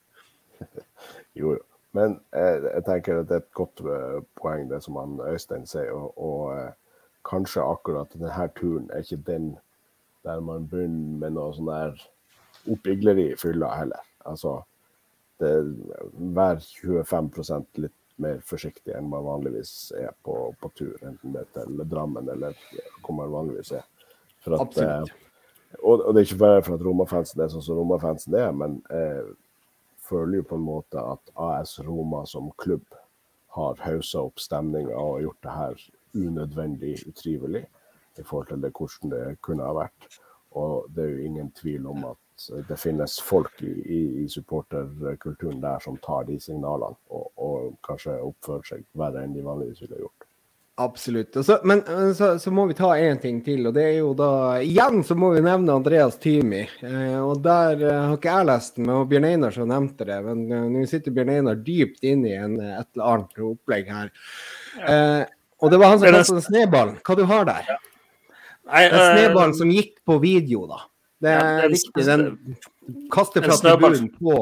Jo, jo. Men jeg, jeg tenker at det er et godt eh, poeng, det som han Øystein sier. Og, og eh, kanskje akkurat denne turen er ikke den der man begynner med noe sånn der oppigleri i fylla heller. Altså, det, vær 25 litt mer forsiktig enn man vanligvis er på, på tur, enten det er til Drammen eller hvor man vanligvis er. At, Absolutt. eh, og, og det er ikke bare for at Roma-fansen er sånn som Roma-fansen er, men eh, føler jo på en måte at AS Roma som klubb har haussa opp stemninga og gjort det her unødvendig utrivelig i forhold til det, hvordan det kunne ha vært. Og det er jo ingen tvil om at det finnes folk i, i, i supporterkulturen der som tar de signalene og, og kanskje oppfører seg verre enn de vanligvis ville gjort. Absolutt. Så, men eh, så, så må vi ta én ting til, og det er jo da Igjen så må vi nevne Andreas Tymi. Eh, og der eh, har ikke jeg lest den, men Bjørn Einar som nevnte det. Men eh, nå sitter Bjørn Einar dypt inne i en, eh, et eller annet opplegg her. Eh, og det var han som kastet den snøballen. Hva du har der? Nei, Den eh, snøballen som gikk på video, da. Det er riktig. Den kaster fra tribunen på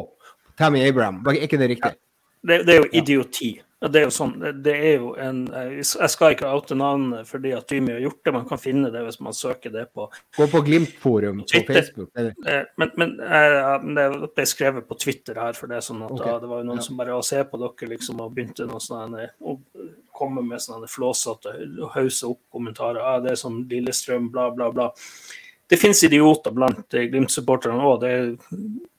Tammy Abraham. Er ikke det riktig? det, det er jo idioti. Det er jo sånn, det- er jo en Jeg skal ikke oute navnet fordi at Jimmy har gjort det, man kan finne det hvis man søker det på Gå på Glimt-forum på. Facebook. Eh, Men, men eh, det ble skrevet på Twitter her, for det er sånn at okay. ja, det var jo noen ja. som bare å se på dere liksom og begynte noe sånn å komme med sånne flåsete og hause opp kommentarer. Ja, det er sånn Lillestrøm, bla, bla, bla. Det finnes idioter blant Glimt-supporterne òg,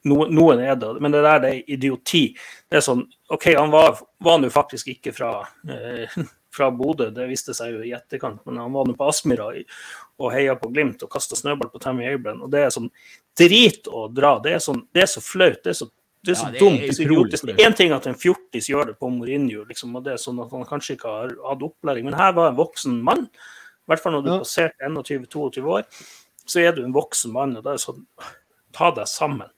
Noen, noen er det. Men det der det er idioti. Det er sånn OK, han var, var nå faktisk ikke fra, eh, fra Bodø, det viste seg jo i etterkant, men han var nå på Aspmyra og heia på Glimt og kasta snøball på Tammy Abraham. Og det er sånn drit å dra. Det er, sånn, det er så flaut. Det er så det er så ja, det dumt. så idiotisk. Én ting at en fjortis gjør det på Mourinho, liksom, og det er sånn at han kanskje ikke har hatt opplæring, men her var en voksen mann. I hvert fall når du ja. passerte 21-22 år så er du en voksen mann, og da er det sånn Ta deg sammen.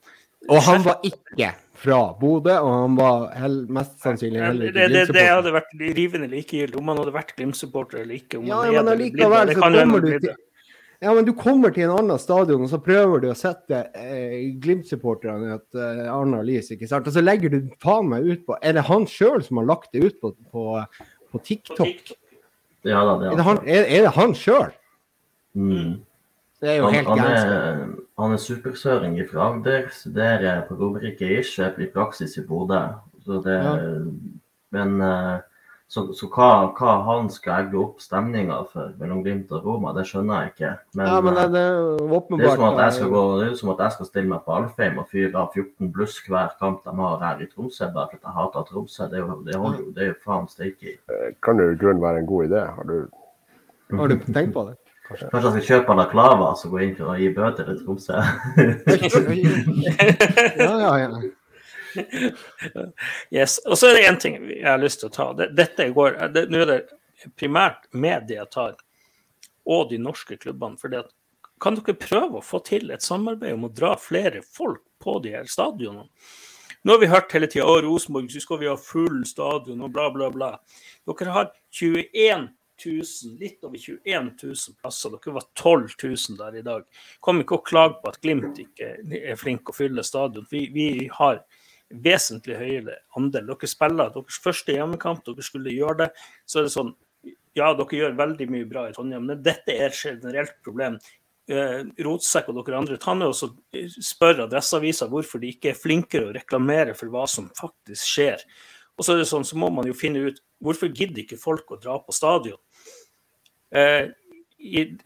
Og han var ikke fra Bodø, og han var hel, mest sannsynlig heller ikke det, det, det, hadde vært rivende likegyldig om han hadde vært Glimt-supporter eller ikke. ja, men allikevel så kommer du til ja, men du kommer til en annen stadion, og så prøver du å sette eh, Glimt-supporterne i et eh, annet lys. ikke sant? Og så legger du faen meg ut på Er det han sjøl som har lagt det ut på, på, på TikTok? Ja da, det er, er det han, er, er det han sjøl? Mm. Det er jo han, helt gærent. han er supersøring fra Agder, studerer på Romerike Irskjep i praksis i Bodø. Så det, ja. Men eh, så, så hva, hva, han skal egge opp stemninga for mellom Glimt og Roma, det skjønner jeg ikke. Men, ja, men det, det, er åpenbart, det, er som at jeg skal gå, det er som at jeg skal stille meg på Alfheim og fyre av 14 bluss hver kamp de har her i Tromsø, bare fordi jeg hater Tromsø. Det, det holder jo, det er jo faen steike i. Eh, kan jo i grunnen være en god idé. Har du, har du tenkt på det? Kanskje, Kanskje jeg skal kjøpe balaklava og gå inn for å gi bøter til Tromsø? ja, ja, ja. Yes. Og så er det én ting jeg har lyst til å ta. Dette går, det, Nå er det primært media tar, og de norske klubbene. for at, kan dere prøve å få til et samarbeid om å dra flere folk på de her stadionene? Nå har vi hørt hele tida at Rosenborg så skal vi ha full stadion og bla, bla, bla. Dere har 21 000, litt over 21 000 plasser. Dere var 12 000 der i dag. Kom ikke og klag på at Glimt ikke er flink å fylle stadion. Vi, vi har vesentlig høyere andel. Dere spiller deres første hjemmekamp, dere skulle gjøre det. Så er det sånn Ja, dere gjør veldig mye bra i Trondheim, men dette er et generelt problem. Uh, Rotsekk og dere andre, ta og spør Adresseavisa hvorfor de ikke er flinkere å reklamere for hva som faktisk skjer. Og så er det sånn, så må man jo finne ut hvorfor gidder ikke folk å dra på stadion. Eh, i,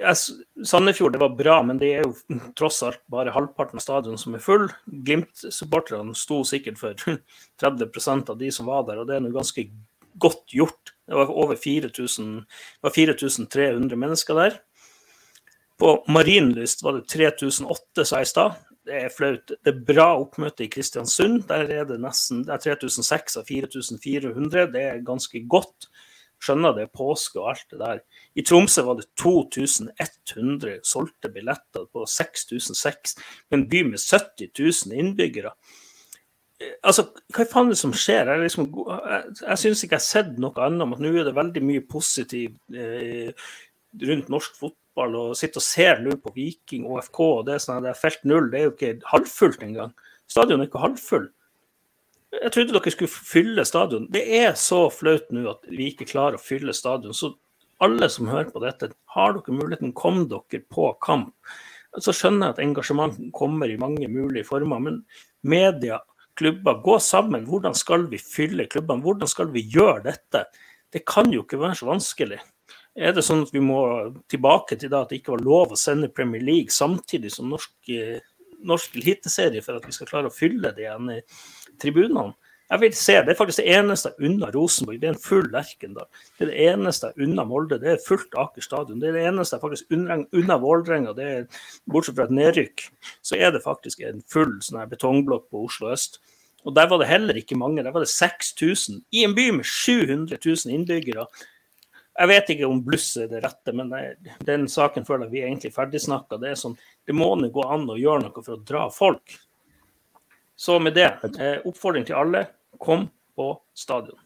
Sandefjord det var bra, men det er jo tross alt bare halvparten av stadion som er full. Glimt-supporterne sto sikkert for 30% av de som var der, og det er nå ganske godt gjort. Det var over 4300 mennesker der. På Marienlyst var det 3008, sa jeg i stad. Det er flaut. Det er bra oppmøte i Kristiansund. Der er det nesten det er 3006 av 4400. Det er ganske godt. Skjønner det påske og alt det der. I Tromsø var det 2100 solgte billetter på 6006, en by med 70 000 innbyggere. Altså, Hva faen er det som skjer? Jeg, liksom, jeg, jeg syns ikke jeg har sett noe annet om at nå er det veldig mye positivt eh, rundt norsk fotball. og Sitte og ser nå på Viking og FK, og det er sånn at felt null. Det er jo ikke halvfullt engang. Stadion er ikke halvfull. Jeg trodde dere skulle fylle stadion. Det er så flaut nå at vi ikke klarer å fylle stadion. Så alle som hører på dette, har dere muligheten, kom dere på kamp. Så skjønner jeg at engasjement kommer i mange mulige former, men media, klubber, gå sammen. Hvordan skal vi fylle klubbene? Hvordan skal vi gjøre dette? Det kan jo ikke være så vanskelig. Er det sånn at vi må tilbake til da at det ikke var lov å sende Premier League samtidig som norsk, eh, norsk eliteserie for at vi skal klare å fylle de igjen? tribunene. Jeg vil se, Det er faktisk det eneste unna Rosenborg. Det er en full Lerkendal. Det er det eneste unna Molde. Det er fullt Aker stadion. Det er det eneste faktisk unna, unna Vålerenga. Bortsett fra et nedrykk, så er det faktisk en full sånn her betongblokk på Oslo øst. Og Der var det heller ikke mange. Der var det 6000 i en by med 700 000 innbyggere. Jeg vet ikke om bluss er det rette, men den saken føler jeg vi er egentlig ferdigsnakka. Det, er sånn, det må nå gå an å gjøre noe for å dra folk. Så med det, eh, oppfordring til alle, kom på stadion.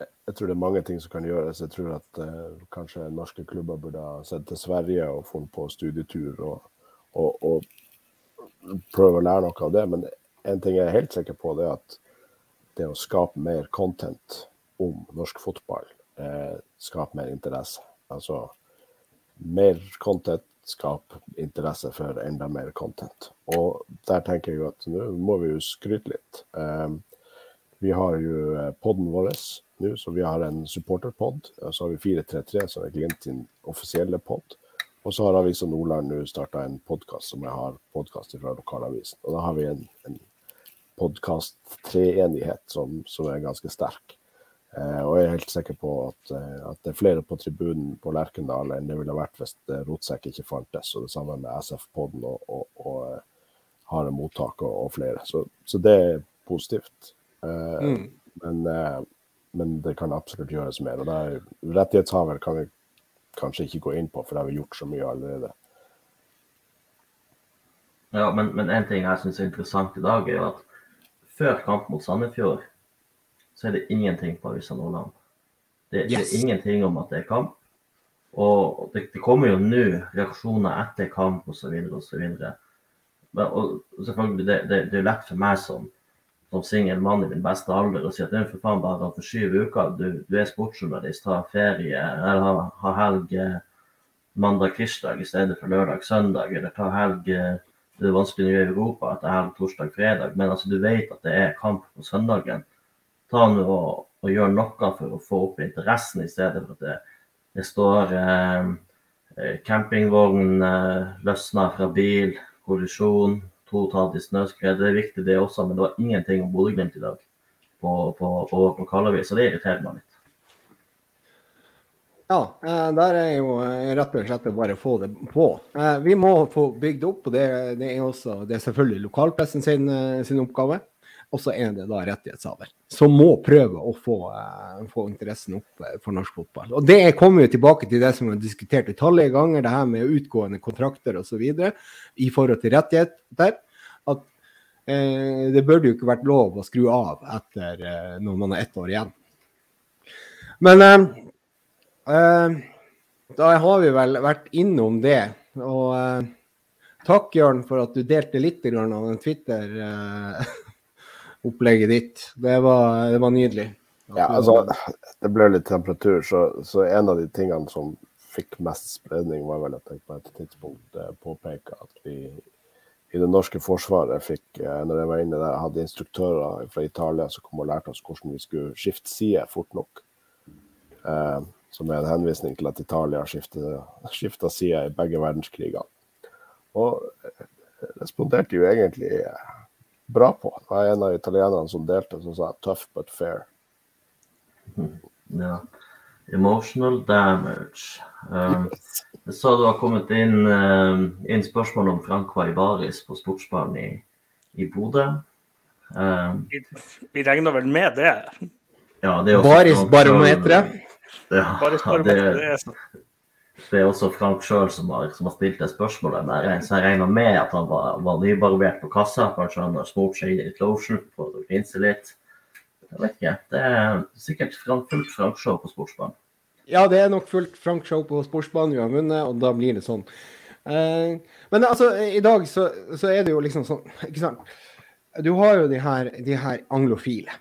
Jeg tror det er mange ting som kan gjøres. Jeg tror at uh, kanskje norske klubber burde ha sett til Sverige og funnet på studietur og, og, og prøve å lære noe av det. Men en ting jeg er helt sikker på, det er at det å skape mer content om norsk fotball eh, skaper mer interesse. Altså mer content skaper interesse for enda mer content. Og der tenker jeg at nå må vi jo skryte litt. Eh, vi har jo eh, poden vår nå, så vi har en supporterpod. Så har vi 433, som er Glimt sin offisielle pod. Og så har Avisa Nordland nå starta en podkast som jeg har podkast fra lokalavisen. Og da har vi en, en podkast-treenighet som, som, er ganske sterk. Eh, og jeg er helt sikker på at, eh, at, det er flere på tribunen på Lerkendal enn det ville vært hvis Rotsekk ikke fantes. Og det samme med SF-podden og, og, og eh, Harde mottak og, og flere. Så, så, det er positivt. Eh, mm. men, eh, men, det kan absolutt gjøres mer. og der, Rettighetshaver kan vi kanskje ikke gå inn på, for det har vi gjort så mye allerede. Ja, men, men en ting jeg syns er interessant i dag, er at før kamp mot Sandefjord, så er det ingenting på Avisa Nordland. Det, yes. det, er ingenting om at det er kamp. Og det, det kommer jo nå reaksjoner etter kamp osv. osv. Selvfølgelig, det, det, det er lett for meg som, som singel mann i min beste alder å si at det er for faen bare for syv uker. Du, du er sportsjournalist, har ferie, eller har, har helg eh, mandag-tirsdag i stedet for lørdag-søndag, eller tar helg eh, det er vanskelig å gjøre i Europa etter helg, torsdag, fredag. Men altså, du vet at det er kamp på søndagen. Ta nå og, og gjøre noe for å få opp interessen, i stedet for at det, det står eh, eh campingvogn eh, løsna fra bil, kollisjon, to tatt i snøskred. Det er viktig det også, men det var ingenting om Bodø-Glimt i dag på, på, på lokalavis, så det irriterer meg litt. Ja, eh, der er jo eh, rett og slett å bare få det på. Vi må få bygd opp, og det, det er også det er selvfølgelig lokalpressen sin, sin oppgave. Og så er det da rettighetshaver, som må prøve å få, få, interessen opp for norsk fotball. Og Det kommer jo tilbake til det som vi har diskutert utallige ganger, det her med utgående kontrakter osv. i forhold til rettigheter. At eh, det burde jo ikke vært lov å skru av etter eh, når man er ett år igjen. Men eh, Uh, da har vi vel vært innom det. Og uh, takk, Jørn, for at du delte litt av den Twitter-opplegget uh, ditt. Det var, det var nydelig. Ja, altså, det ble litt temperatur, så, så, en av de tingene som fikk mest spredning, var vel at jeg på et tidspunkt påpeka at vi i det norske forsvaret fikk, når jeg var inne der, hadde instruktører fra Italia som kom og lærte oss hvordan vi skulle skifte side fort nok. Eh, som er en henvisning til at Italia skifta side i begge verdenskrigene. Og responderte jo egentlig bra på. Det var en av italienerne som delte, som sa 'tough but fair'. Ja. Emotional damage. Um, jeg så du har kommet inn, um, inn spørsmål om Frank Vaibaris på sportsbanen i, i Bodø. Um, vi, vi regner vel med det? Ja, det er Baris-barometeret? Ja, det, det er også Frank sjøl som, som, har stilt det spørsmålet. Der, så jeg regner med at han var, var nybarbert på kassa. Kanskje han har smurt seg inn i lotion for å grinse litt. Jeg vet ikke. Det er sikkert fullt Frank-show på sportsbanen. Ja, det er nok fullt Frank-show på sportsbanen vi har vunnet, og da blir det sånn. Uh, men altså, i dag så, så, er det jo liksom sånn, ikke sant. Du har jo de her, de her anglofile.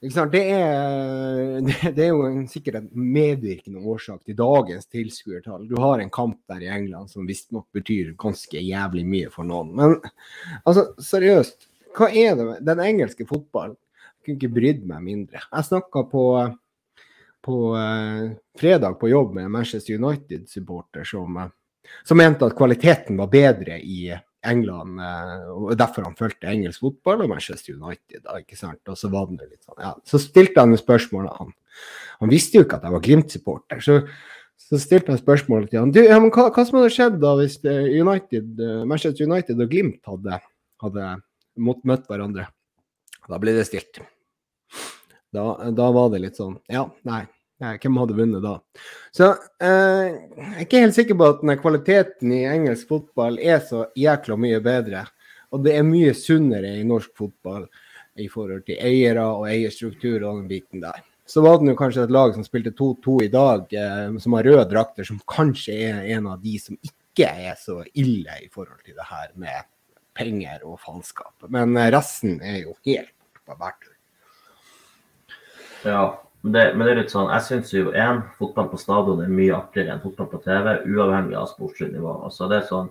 Det er, det er, jo sikkert en medvirkende årsak til dagens tilskuertall. Du har en kamp der i England som visstnok betyr ganske jævlig mye for noen. Men altså, seriøst, hva er det med den engelske fotballen? Jeg kunne ikke brydd meg mindre. Jeg snakka på, på uh, fredag på jobb med en Manchester United-supporter som, uh, som mente at kvaliteten var bedre i England, eh, og derfor han fulgte engelsk fotball og Manchester United. Da, ikke sant? Og så var det litt sånn, ja. Så stilte han spørsmålet han, han visste jo ikke at jeg var Glimt-supporter. Så, så, stilte han spørsmålet til han, du, ja, men hva, hva, som hadde skjedd da hvis eh, United, eh, Manchester United og Glimt hadde, hadde møtt hverandre? Da ble det stilt. Da, da var det litt sånn Ja, nei. Hvem hadde vunnet da? Så eh, jeg er ikke helt sikker på at kvaliteten i engelsk fotball er så jækla mye bedre. Og det er mye sunnere i norsk fotball i forhold til eiere og eierstruktur og den biten der. Så var det jo kanskje et lag som spilte 2-2 i dag, eh, som har røde drakter, som kanskje er en av de som ikke er så ille i forhold til det her med penger og faenskap. Men eh, resten er jo helt på bærtur. Ja, det, men det, er litt sånn, jeg syns jo én, fotball på stadion er mye artigere enn fotball på TV, uavhengig av sportslig nivå. Altså det er sånn,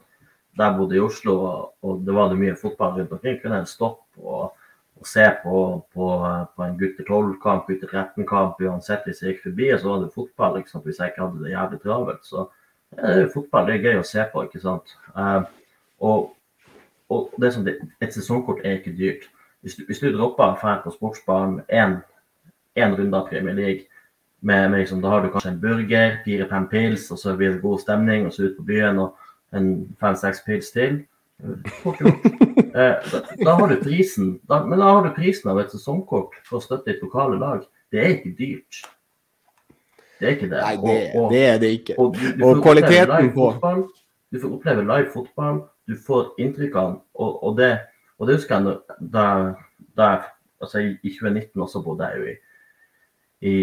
Der jeg bodde i Oslo, og, og det var det mye fotball rundt omkring, kunne jeg stoppe og, og, se på, på, på en gutter 12-kamp, gutter 13-kamp, uansett hvis jeg gikk forbi. Og så var det fotball liksom, hvis jeg ikke hadde det jævlig travelt. Så er jo fotball, det er gøy å se på, ikke sant. Eh, og, og det som sånn, et sesongkort er ikke dyrt. Hvis du, hvis du dropper å dra på sportsbaren én runde av Premier League, med, med liksom, da har du kanskje en burger, fire-fem pils, og så blir det god stemning, og så ut på byen og en fem-seks pils til. Eh, da, da, har du prisen da, men da har du prisen av et sesongkort for å støtte et lokale lag. Det er ikke dyrt. Det er ikke det. Nei, det, og, og, det er det ikke. og, du, du Og kvaliteten på- fotball, Du får oppleve live fotball, du får inntrykkene, og, og, det, og det husker jeg da, da altså i, i 2019 også bodde jeg jo i, i,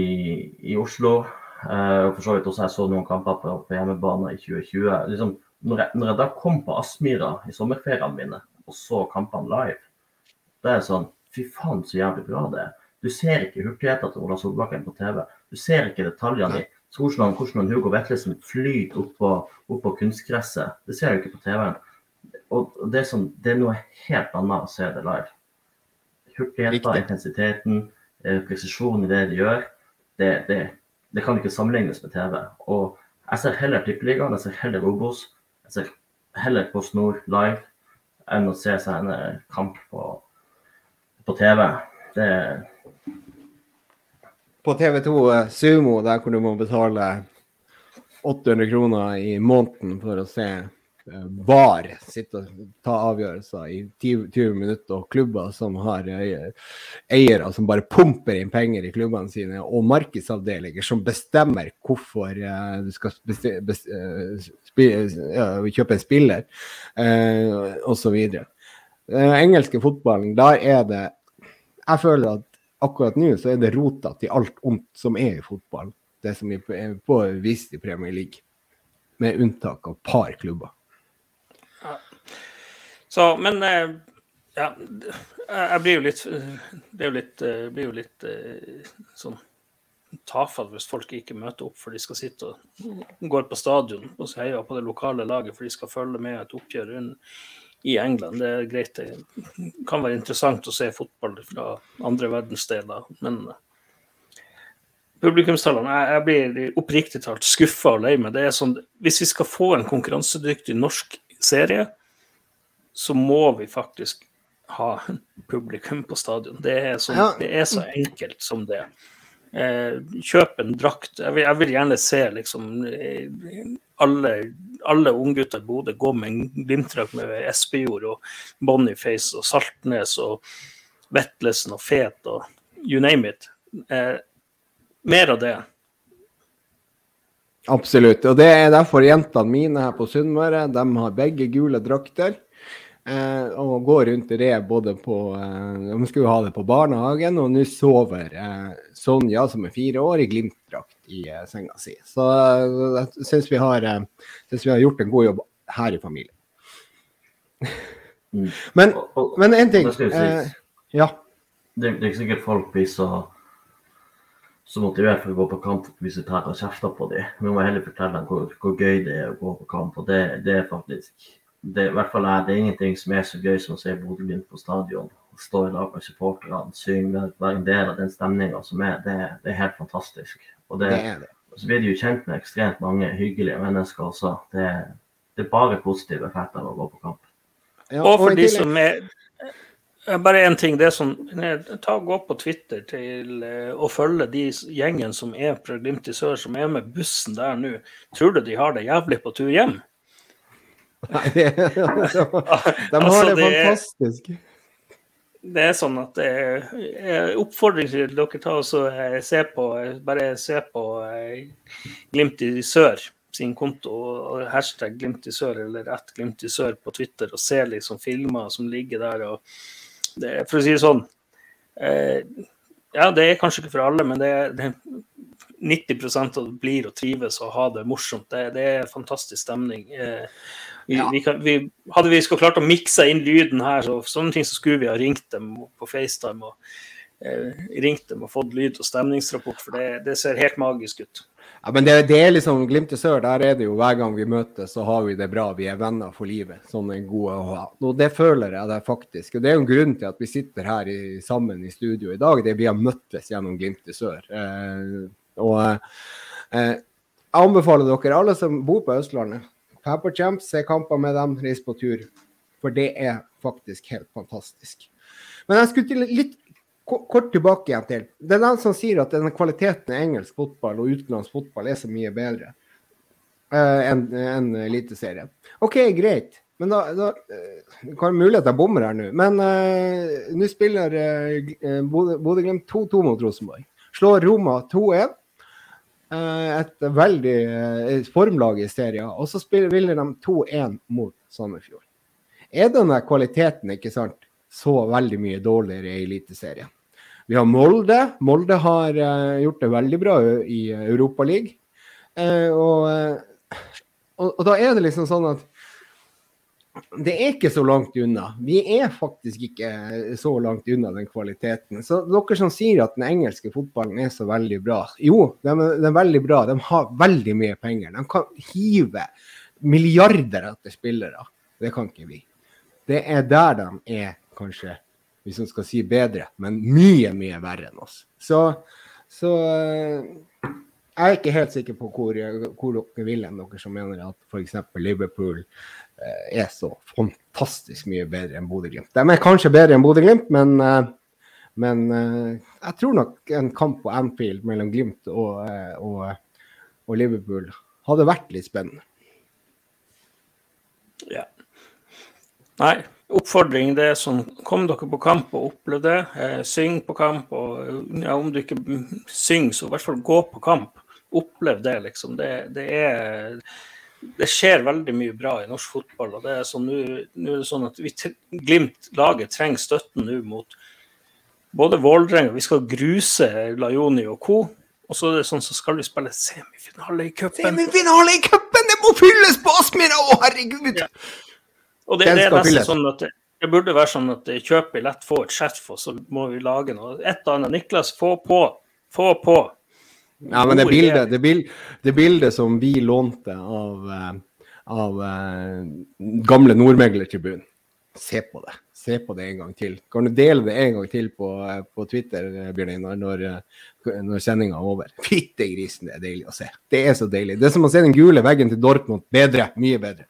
i Oslo. Uh, og for så vidt også jeg så noen kamper på, på hjemmebane i 2020. Liksom, når, jeg, når jeg da kom på Aspmyra i sommerferiene mine og så kampene live, da er det sånn Fy faen, så jævlig bra det er. Du ser ikke hurtigheten til Ola Solbakken på TV. Du ser ikke detaljene i hvordan, hvordan Hugo Vetlesen flyter opp på, opp på kunstgresset. Det ser du ikke på TV-en. Og det er, sånn, det er noe helt annet å se det live. Hurtigheten, intensiteten, eh, presisjon i det de gjør, det, det, det kan ikke sammenlignes med TV. Og jeg ser heller Tippeligaen, jeg ser heller Obos, jeg ser heller Post Nord live enn å se seg en eh, kamp på, på TV. Det, På TV2 eh, Sumo, der hvor du må betale 800 kroner i måneden for å se VAR sitte og ta avgjørelser i 20, 20 minutter, og klubber som har eh, eiere som bare pumper inn penger i klubbene sine, og markedsavdelinger som bestemmer hvorfor eh, du skal eh, kjøpe en spiller, eh, osv. Den engelske fotballen, der er det Jeg føler at akkurat nå så er det rota til alt ondt som er i fotball. Det som er på- vist i Premier League. Med unntak av par klubber. Så, men eh, ja, jeg blir jo litt Det jo litt, eh, blir jo litt eh, sånn tafatt hvis folk ikke møter opp for de skal sitte og går på stadion og heier på det lokale laget for de skal følge med et oppgjør i England. Det er greit. Det kan være interessant å se fotball fra andre verdensdeler, men publikumstallene jeg blir oppriktig talt skuffa og lei meg. Det er sånn, hvis vi skal få en konkurransedyktig norsk serie, så må vi faktisk ha publikum på stadion. Det er så, Ja. det er så enkelt som det. Eh, kjøp en drakt. Jeg vil, jeg vil gjerne se liksom eh, alle, alle unggutter i Bodø gå med en Glimt-drakt med Espejord og Boniface og Saltnes og Vetlesen og Fet og you name it. Eh, mer av det. Absolutt. Og det er derfor jentene mine her på Sunnmøre, de har begge gule drakter. Eh, og går rundt i det både på eh, De skulle ha det på barnehagen, og nå sover eh, Sonja, som er fire år, i Glimt-drakt i eh, senga si. Så eh, jeg syns vi, har, eh, synes vi har gjort en god jobb her i familien. Mm. Men, og, og, men en ting eh. Ja. det, det er ikke sikkert folk blir så, så motivert for å gå på kamp hvis du tar og kjefter på dem. Vi må heller fortelle dem hvor, hvor gøy det er å gå på kamp. og Det, det er faktisk det, i hvert fall er, det er ingenting som er så gøy som å se Bodø-Glimt på stadion. Stå i lag med supporterne, synge, være en del av den stemninga som er. Det, det er helt fantastisk. Og det, Det er det. så blir du jo kjent med ekstremt mange hyggelige mennesker også. Det, det er bare positive effekter av å gå på kamp. Ja, Og for de som er Bare én ting. det eh, Ta Gå på Twitter til eh, og følge de gjengen som er fra Glimt i sør, som er med bussen der nå. Tror du de har det jævlig på tur hjem? Nei, det, de har Altså, det fantastisk. Det er sånn at eh, oppfordring til dere ta og eh, se på eh, bare se på eh, Glimt i sør sin konto og hashtag Glimt i sør eller ett Glimt i sør på Twitter og se liksom filmer som ligger der. og det, For å si det sånn eh, Ja, det er kanskje ikke for alle, men det det er 90 av det blir å trives og ha det morsomt. Det, det er fantastisk stemning. Eh, vi, Ja. vi kan, vi, hadde vi skulle klart å mikse inn lyden her, så sånne ting, så skulle vi ha ringt dem på FaceTime og eh, ringt dem og fått lyd og stemningsrapport, for det, det ser helt magisk ut. Ja, men det, det er liksom Glimt i sør, der er det jo hver gang vi møtes, så har vi det bra. Vi er venner for livet. Sånn er gode å ha. Og det føler jeg det faktisk. Og det er jo en grunn til at vi sitter her i, sammen i studio i dag. Det vi har møttes gjennom Glimt i sør. Eh, og eh, Jeg anbefaler dere, alle som bor på Østlandet, dra på champ, se kamper med dem, reis på tur. For det er faktisk helt fantastisk. Men jeg skulle til litt kort tilbake igjen til Det er den som sier at denne kvaliteten i engelsk fotball og utenlandsk fotball er så mye bedre uh, enn en Eliteserien. OK, greit. Men da, da eh, kan mulig at jeg bommer her nå. Men uh, nå spiller eh, eh, Bodø- Bodø-Glimt 2-2 mot Rosenborg. Slår Roma 2-1. Eh, et veldig eh, formlag i serien. Og så spiller, de 2-1 mot Sandefjord. Er denne kvaliteten ikke sant, så veldig mye dårligere i Eliteserien? Vi har Molde. Molde har eh, gjort det veldig bra i Europaligaen. Uh, og, og, og da er det liksom sånn at det er ikke så langt unna. Vi er faktisk ikke så langt unna den kvaliteten. Så dere som sier at den engelske fotballen er så veldig bra. Jo, den er, veldig bra. De har veldig mye penger. De kan hive milliarder etter spillere. Det kan ikke vi. Det er der de er kanskje, hvis man skal si bedre, men mye, mye verre enn oss. Så, så jeg er ikke helt sikker på hvor, hvor dere vil enn dere som mener at f.eks. Liverpool eh, er så fantastisk mye bedre enn Bodø-Glimt. De er kanskje bedre enn Bodø-Glimt, men, eh, men eh, jeg tror nok en kamp på Anfield mellom Glimt og, og, og Liverpool hadde vært litt spennende. Ja. Nei, oppfordring det er sånn Kom dere på kamp og opplev det. Eh, syng på kamp. Og ja, om du ikke synger, så i hvert fall gå på kamp. Opplev det, liksom. Det, det er det skjer veldig mye bra i norsk fotball. og det er sånn, nu, er det sånn at vi tre- Glimt-laget trenger støtten nå mot både Vålerenga Vi skal gruse Lajoni og co. Og så er det sånn så skal vi spille semifinale i cupen. Semifinale i cupen! Det må fylles på Aspmyra! Å, herregud! Ja. Og det, det er nesten sånn at det, det burde være sånn at kjøper lett billett, få et skjerf, og så må vi lage noe. Et eller annet. Niklas, få på! Få på! Ja, men det bildet, det, bil, det bildet som vi lånte av, eh, av eh, gamle Nordmeglertribunen, se på det. Se på det en gang til. Kan du dele det en gang til på, eh, på Twitter, Bjørn Einar, når, når sendinga er over? Fytte grisen, det er deilig å se. Det er så deilig. Det er som å se den gule veggen til Dortmund. Bedre. Mye bedre.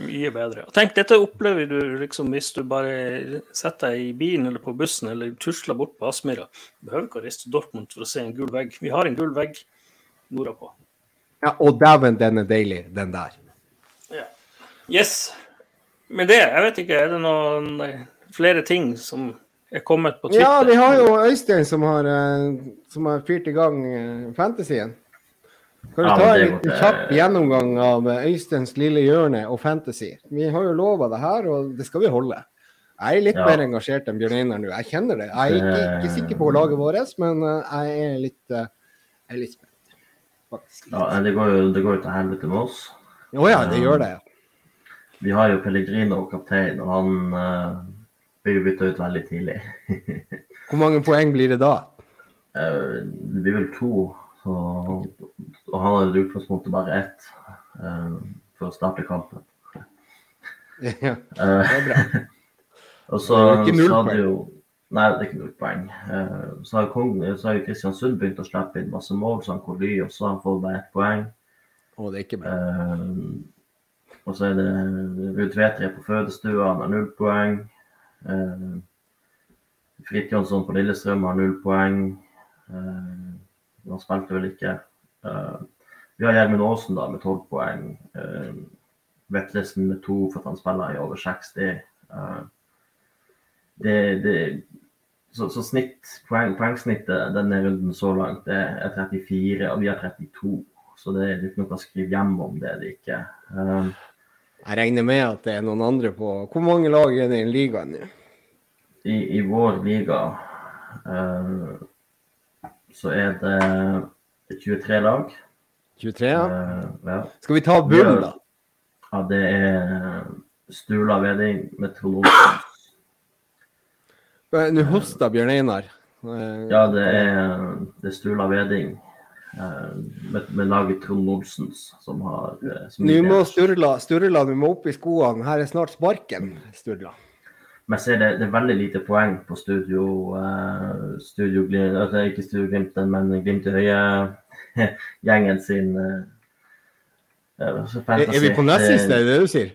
Mye bedre. Tenk, dette opplever du liksom hvis du bare setter deg i bilen eller på bussen eller tusler bort på Aspmyra. Du behøver ikke å reise til Dortmund for å se en gul vegg. Vi har en gul vegg nordpå. Ja, og dæven, den er deilig, den der. Ja. Yes. Med det, jeg vet ikke, er det noen eh, flere ting som er kommet på Twitter? Ja, vi har jo Øystein som har, eh, som har fyrt i gang eh, fantasyen. Kan du ta en måtte- kjapp gjennomgang av eh, Øysteins lille hjørne og fantasy? Vi har jo lova det her, og det skal vi holde. Jeg er litt Ja. mer engasjert enn Bjørn Einar nå, jeg kjenner det. Jeg er ikke, ikke sikker på laget vårt, men eh, jeg er litt, eh, jeg er litt spent. Faktisk. Ja, det går jo det går til helvete med oss. Å ja, det gjør det. Vi har jo Pellegrino og kaptein, og han uh, blir jo bytta ut veldig tidlig. Hvor mange poeng blir det da? Uh, det blir vel to, så, og han hadde i utgangspunktet bare ett eh, for å starte kampen. Ja, Eh, det er bra. og så, Det er ikke jo Nei, det er ikke null poeng. Eh, så har så har Kristiansund begynt å slippe inn masse mål, så han Koly også han får bare ett poeng. Og det er ikke bra. Eh, og så er det Ruud Tvetre på fødestua, han har null poeng. Uh, Fridtjonsson på Lillestrøm har null poeng. Eh, han spilte vel ikke. Eh, vi har Gjermund Aasen da med tolv poeng. Uh, Vetlesen med to for at han spiller i over 60. Eh, det, det, så, så snitt, poeng, poengsnittet denne runden så langt det er 34, og vi har 32. Så det er litt noe å skrive hjem om det, det ikke. Eh, Jeg regner med at det er noen andre på Hvor mange lag er det i ligaen nå? i, I vår liga eh, så er det 23 lag. 23, ja? Uh, ja. Skal vi ta bunnen, da? ja, det er Stula Veding med Trond. Eh, Nå hosta Bjørn Einar. Eh, Ja, det er, det er Stula Veding med, med laget Trond Olsens som har som Nå må. Sturla, Sturla du må opp i skoene. Her er snart sparken, Sturla. Men jeg ser det, det er veldig lite poeng på studio, eh, studio Glimt, altså ikke Studio Glimt, men Glimt i Høie. gjengen sin eh, eh, Er, er vi på nest siste, er det det du sier?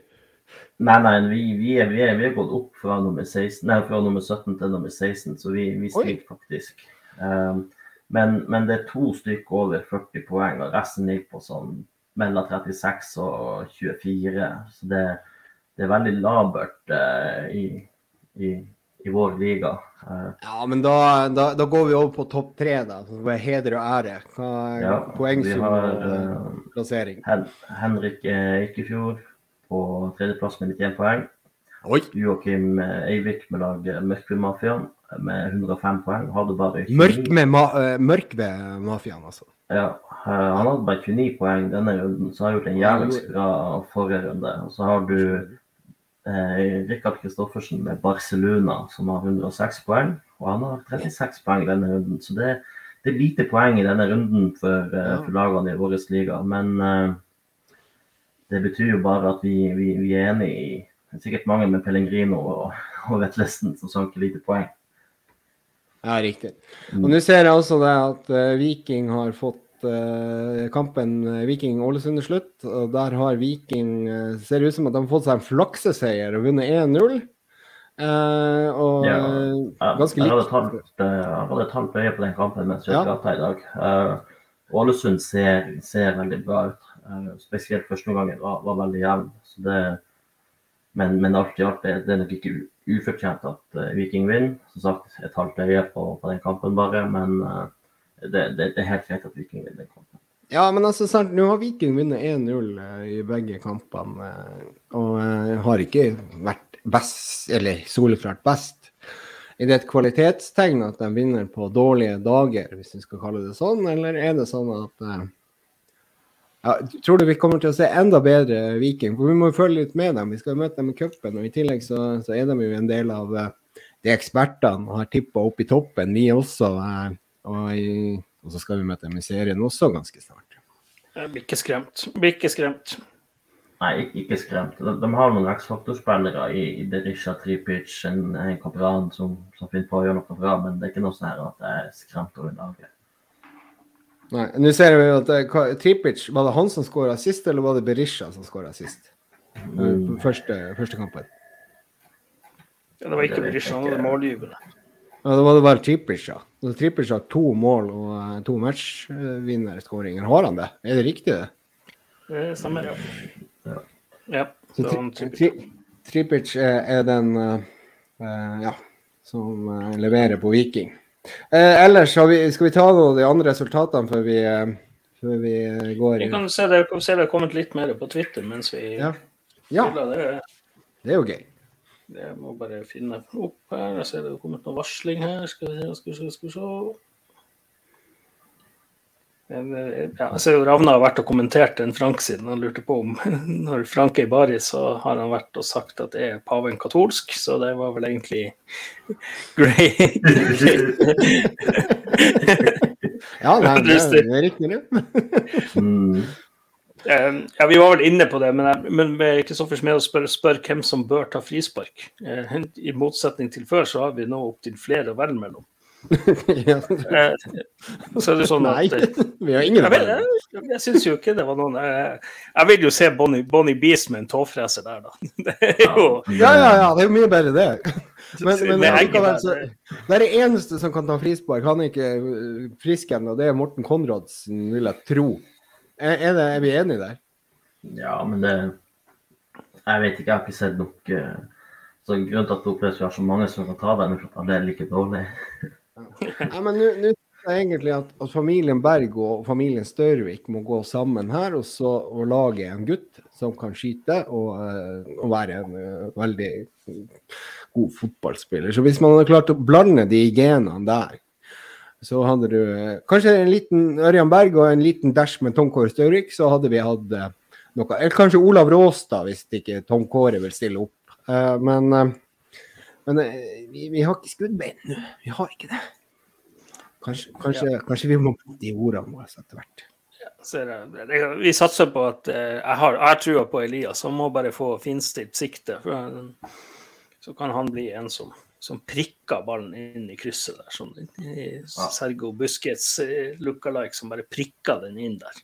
Nei, nei, vi, vi, er, vi, er, vi er gått opp fra nummer, 16, nei, fra nummer 17 til nummer 16, så vi, vi stryker faktisk. Um, men, men, det er to stykker over 40 poeng, og resten ligger på sånn mellom 36 og 24. Så det, det er veldig labert uh, i, i, i, vår liga. Uh, ja, men da, da, da, går vi over på topp tre, da. Med heder og ære. Hva er ja, poengsum og uh, plassering? Hen, Henrik Eikefjord på tredjeplass med 91 poeng. Oi. Joakim eh, Eivik med laget Mørkved-mafiaen med 105 poeng. Hadde bare 29. Mørkved-mafiaen, ma altså? Ja, eh, han hadde bare 29 poeng denne runden, så har gjort en jævlig bra forrige runde. Og så har du eh, Rikard Kristoffersen med Barcelona, som har 106 poeng. Og han har 36 poeng denne runden. Så det, det er lite poeng i denne runden for, eh, for lagene i vår liga. Men eh, det betyr jo bare at vi, vi, vi er enig i det er sikkert mange med Pellegrino og, og Vetlesen som sanker lite poeng. Ja, riktig. Mm. Og nå ser jeg også det at Viking har fått kampen uh, Viking-Ålesund er slutt. Og der har Viking Ser ut som at de har fått seg en flakseseier og vunnet 1-0. og ja, ganske likt. Jeg hadde et halvt øye på den kampen mens vi ja. prata i dag. Ålesund ser, ser, veldig bra ut. spesielt første omgangen var, var veldig jevn. Så det men, men alt i alt det, det er nok ikke ufortjent at uh, Viking vinner. Som sagt, et halvt øye på, på, den kampen bare, men uh, det, det, det, er helt greit at Viking vinner den kampen. Ja, men altså, sant, nå har Viking vunnet 1-0 uh, i begge kampene, og har ikke vært best, eller soleklart best. Er det et kvalitetstegn at de vinner på dårlige dager, hvis vi skal kalle det sånn, eller er det sånn at ja, tror du vi kommer til å se enda bedre Viking? For Vi må jo følge litt med dem. Vi skal møte dem i cupen. Og i tillegg så, så, er de jo en del av de ekspertene og har tippa opp i toppen, vi også. Uh, og, i, og, så skal vi møte dem i serien også ganske snart. Jeg blir ikke skremt. Blir ikke skremt. Nei, ikke skremt. De, de har noen X-faktor-spillere i, i Berisha, Tripic, en, en Kapran som, som finner på å gjøre noe bra, men det er ikke noe sånn her at jeg er skremt over laget. Nei, nå ser vi at hva, Tripic, Var det han som skåra sist, eller var det Berisha som skåra sist? Mm. Første, første kampen. Ja, det var ikke Berisha, han var målgivende. Ja, da var det bare Tripic, ja. Tripic har to mål og uh, to matchvinnerskåringer. Har han det? Er det riktig, det? Det stemmer, ja. ja. tri Tripic er, er den uh, ja, som leverer på Viking. Eh, ellers vi, skal vi ta noe de andre resultatene før vi, eh, før vi eh, går Vi kan se det, se det har kommet litt mer på Twitter mens vi Ja. ja. Det, det, er jo gøy. Det må bare finne opp her. Jeg ser det har kommet noe varsling her. Skal vi se, skal vi se. Skal vi se. Eh, ja, altså Ravna har vært og kommentert en Frank siden. Han lurte på om når Frank er i baris, så har han vært og sagt at er paven katolsk. Så det var vel egentlig greit. ja, nei, det, det er riktig, det. Eh, ja, Vi var vel inne på det, men, men Kristoffer Smed spør, spør hvem som bør ta frispark. Eh, I motsetning til før, så har vi nå opptil flere å velge mellom. Eh, så er det sånn at Nei, vi har ingen Jeg, jeg, jeg syns jo ikke det var noen Jeg, jeg vil jo se Bonnie, Bonnie Beast med en tåfreser der, da. Det er jo Ja, ja, ja, det er jo mye bedre, det. Men, men det, er så, det er det eneste som kan ta frispark. Han er ikke frisk ennå. Det er Morten Konradsen, vil jeg tro. Er, er, det, er vi enige der? Ja, men det Jeg vet ikke, jeg har ikke sett nok uh, så Grunnen til at det oppleves vi har så mange som kan ta dem, er at det er like dårlig. Ja, men nå tror jeg egentlig at, at, familien Berg og familien Størvik må gå sammen her og, så, og lage en gutt som kan skyte og, uh, og være en uh, veldig god fotballspiller. Så hvis man hadde klart å blande de genene der, så hadde du uh, kanskje en liten Ørjan Berg og en liten dash med Tom Kåre Staurik, så hadde vi hatt noe Eller kanskje Olav Råstad, hvis ikke Tom Kåre vil stille opp. men men eh, vi, vi, har ikke skuddbein nå. Vi har ikke det. Kanskje, kanskje, ja. kanskje vi må putte de ordene våre etter hvert. Ja, vi satser på at eh, Jeg har, jeg trua på Elias. Han må bare få finstilt sikte. Så kan han bli en som prikka ballen inn i krysset der. Sånn i Sergo Busquets eh, lookalike som bare prikka den inn der.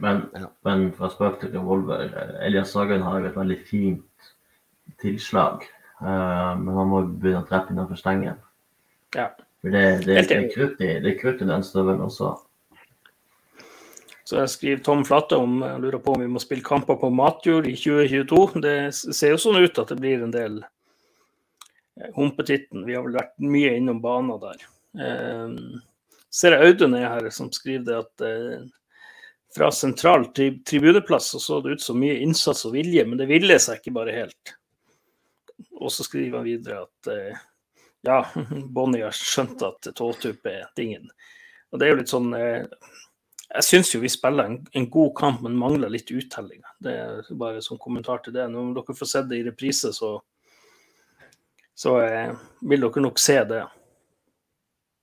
Men, Ja. men fra spøk til revolver. eh, Elias Sagen har jo et veldig fint tilslag. Uh, men han må begynne å treffe innenfor stengen. Ja. For det, det, det, er krutt i, det krutt i den støvelen også. Så jeg skriver Tom Flatte om jeg lurer på om vi må spille kamper på matjord i 2022. Det ser jo sånn ut at det blir en del humpetitten. Vi har vel vært mye innom banen der. Eh, ser jeg Audun er her, som skriver det at eh, fra sentral tri tribuneplass så så det ut som mye innsats og vilje, men det ville seg ikke bare helt. Og så skriver han videre at eh, ja, Bonnie har skjønt at tåtupp er tingen. Og det er jo litt sånn eh, jeg syns jo vi spiller en, en god kamp, men mangler litt uttelling. Det er bare som kommentar til det. Når dere får sett det i reprise, så, så eh, vil dere nok se det.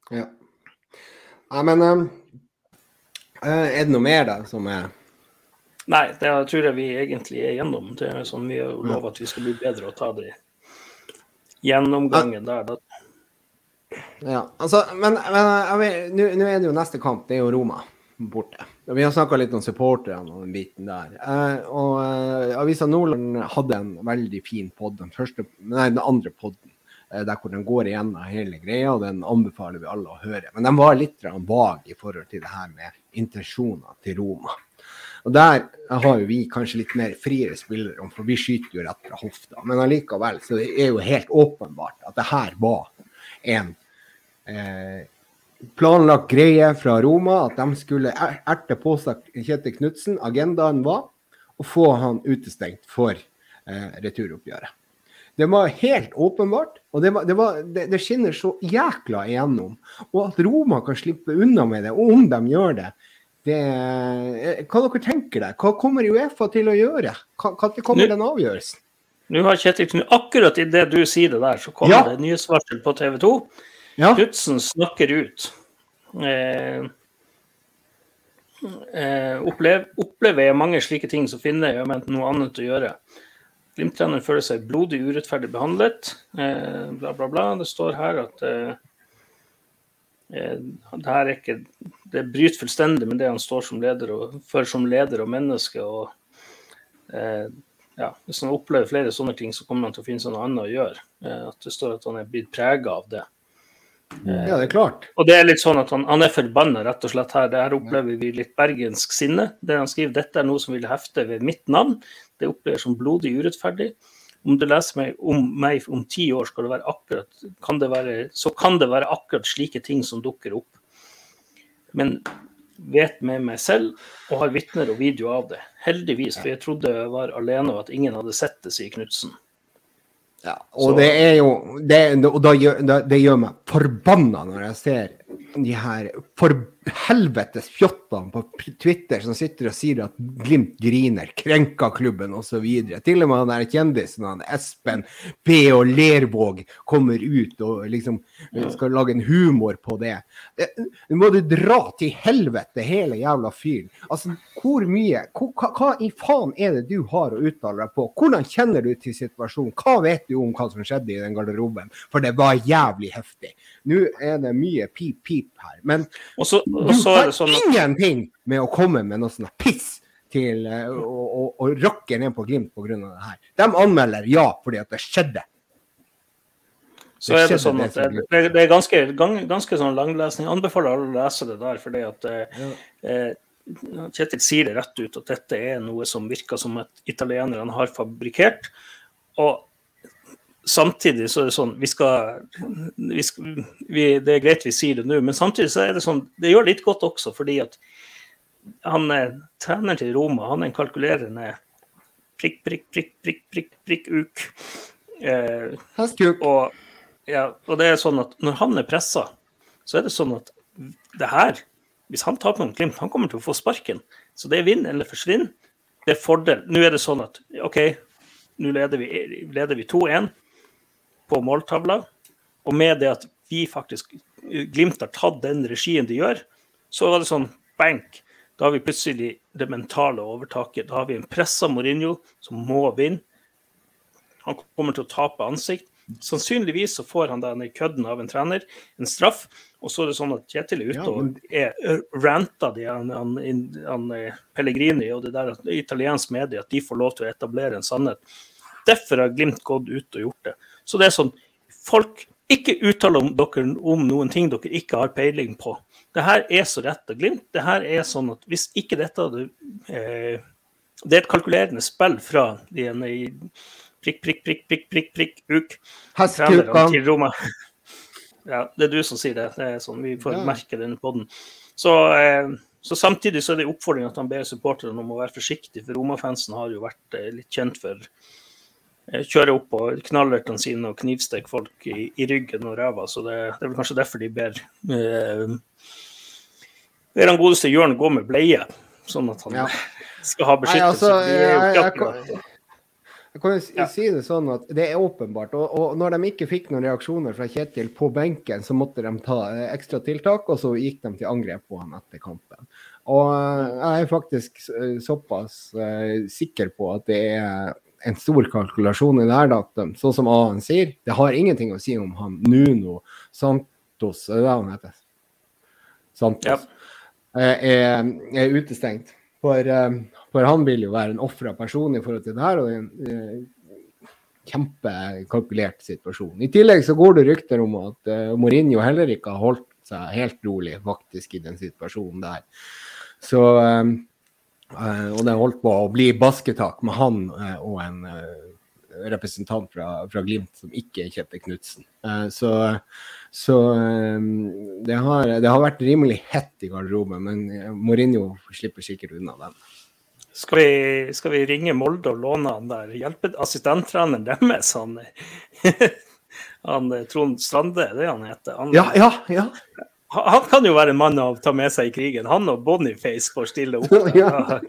Ja. ja men um, eh, er det noe mer da som er Nei, det tror jeg vi egentlig er gjennom. Det er sånn Vi har lovet at vi skal bli bedre og ta det gjennomgangen der. Da. Ja, altså, men, men nå er det jo neste kamp, det er jo Roma borte. Vi har snakka litt om supporterne og den biten der. Eh, og eh, Avisa Nordland hadde en veldig fin pod, den, den andre podden, eh, der hvor den går igjennom hele greia, og den anbefaler vi alle å høre. Men den var litt grann vag i forhold til det her med intensjoner til Roma. Og der har jo vi kanskje litt mer friere spillere, for vi skyter jo rett fra hofta. Men allikevel så det er jo helt åpenbart at det her var en eh, planlagt greie fra Roma, at de skulle er- erte på seg Kjetil Knutsen. Agendaen var å få han utestengt for eh, returoppgjøret. Det var helt åpenbart, og det, var, det, var, det, det skinner så jækla igjennom. Og at Roma kan slippe unna med det, og om de gjør det, det eh, Hva dere tenker dere? Hva kommer Uefa til å gjøre? Når kommer den avgjørelsen? Nå har Kjetil Knut, Akkurat idet du sier det der, så kommer Ja. det nyhetsvarsel på TV 2. Ja. Knutsen snakker ut. Eh, eh, opplev, opplever jeg mange slike ting, så finner jeg med noe annet å gjøre. Glimt-treneren føler seg blodig urettferdig behandlet. Eh, bla, bla, bla. Det står her at eh, eh, det her er ikke Det bryter fullstendig med det han står som leder og for som leder og menneske. og eh, ja, Hvis han opplever flere sånne ting, så kommer han til å finne seg noe annet å gjøre. At det står at han er blitt prega av det. Ja, det er klart. Og det er litt sånn at han, han er forbanna, rett og slett her. Det her opplever vi litt bergensk sinne. Det han skriver, dette er noe som vil hefte ved mitt navn. Det oppleves som blodig urettferdig. Om du leser meg om meg om ti år, skal det være akkurat, kan det være, så kan det være akkurat slike ting som dukker opp. Men vet med meg selv og har vitner og video av det. Heldigvis, for jeg trodde jeg var alene og at ingen hadde sett det, sier Knutsen. Ja, og Så- det er jo det, Og da gjør, da, det gjør meg forbanna når jeg ser de her for helvetes fjottene på Twitter som sitter og sier at Glimt griner, krenker klubben osv. Til og med han der kjendisen han Espen B. og Lervåg kommer ut og liksom skal lage en humor på det. Nå må du dra til helvete, hele jævla fyren. Altså, hvor mye hva, hva i faen er det du har å uttale deg på? Hvordan kjenner du til situasjonen? Hva vet du om hva som skjedde i den garderoben? For det var jævlig heftig. Nå er det mye pip-pip her. Men Og så, du har sånn at ingenting med å komme med noe sånt piss til eh, å å rakke ned på Glimt pga. det her. De anmelder ja fordi at det skjedde. Så er det sånn at det, det, det er ganske, ganske sånn langlesning. Jeg anbefaler alle å lese det der, fordi at Ja. eh, Kjetil sier det rett ut at dette er noe som virker som at italienerne har fabrikkert. Og samtidig så er det sånn vi skal, vi skal vi, Det er greit vi sier det nå, men samtidig så er det sånn Det gjør litt godt også, fordi at han er treneren til Roma. Han er en kalkulerende prikk, prikk, prikk, prikk, prikk, prikk, uk. Eh, og, ja, og det er sånn at når han er pressa, så er det sånn at det her Hvis han taper mot Glimt, han kommer til å få sparken. Så det er vinn eller forsvinn. Det er fordel. Nå er det sånn at OK, nå leder vi, leder vi 2-1 på måltavla. Og med det at vi faktisk Glimt har tatt den regien de gjør, så var det sånn bank. Da har vi plutselig det mentale overtaket. Da har vi en pressa Mourinho som må vinne. Han kommer til å tape ansikt. Sannsynligvis så får han den i kødden av en trener, en straff. Og så er det sånn at Kjetil er ute Ja, men- og er ranta de han, han, han, eh, Pellegrini og det der italiensk medie at de får lov til å etablere en sannhet. Derfor har Glimt gått ut og gjort det. Så det er sånn Folk, ikke uttale om dere om noen ting dere ikke har peiling på. Det her er så rett og Glimt. Det her er sånn at hvis ikke dette hadde eh, Det er et kalkulerende spill fra de ene i prikk, prikk, prikk, prikk, prikk, prikk, uk. trenerne til Roma. Ja, det er du som sier det. Det er sånn, Vi får Ja. merke denne podden. Så, eh, så samtidig så er det oppfordring at han ber supporterne om å være forsiktige, for Roma-fansen har jo vært eh, litt kjent for eh, kjøre opp på knallertene sine og knivstikker folk i, i ryggen og ræva. Så det, det er vel kanskje derfor de ber eh, ber han godeste Jørn gå med bleie, sånn at han Ja. skal ha Nei, beskyttelse. altså, De er jeg, jeg, jeg kan jo si, det sånn at det er åpenbart. Og, og når de ikke fikk noen reaksjoner fra Kjetil på benken, så måtte de ta eh, ekstra tiltak, og så gikk de til angrep på han etter kampen. Og eh, jeg er faktisk såpass uh, sikker på at det er en stor kalkulasjon i det her, at sånn som Aan sier, det har ingenting å si om han Nuno Santos, er det han heter? Santos. Ja. eh, er, er utestengt. For, eh, for han vil jo være en ofra person i forhold til det her, og det er en eh, kjempekalkulert situasjon. I tillegg så går det rykter om at eh, Mourinho heller ikke har holdt seg helt rolig faktisk i den situasjonen der. Så eh, Og det holdt på å bli basketak med han eh, og en eh, representant fra, fra Glimt som ikke kjente Knutsen. Uh, så så eh, det, har, det har vært rimelig hett i garderoben, men eh, Mourinho slipper sikkert unna den. Skal vi, skal vi ringe Molde og låne han der assistenttreneren deres? Han, han eh, Trond Strande, det er det han heter. Han, Ja, ja, ja. Han kan jo være en mann å ta med seg i krigen. Han og Boniface får stille opp. Ja.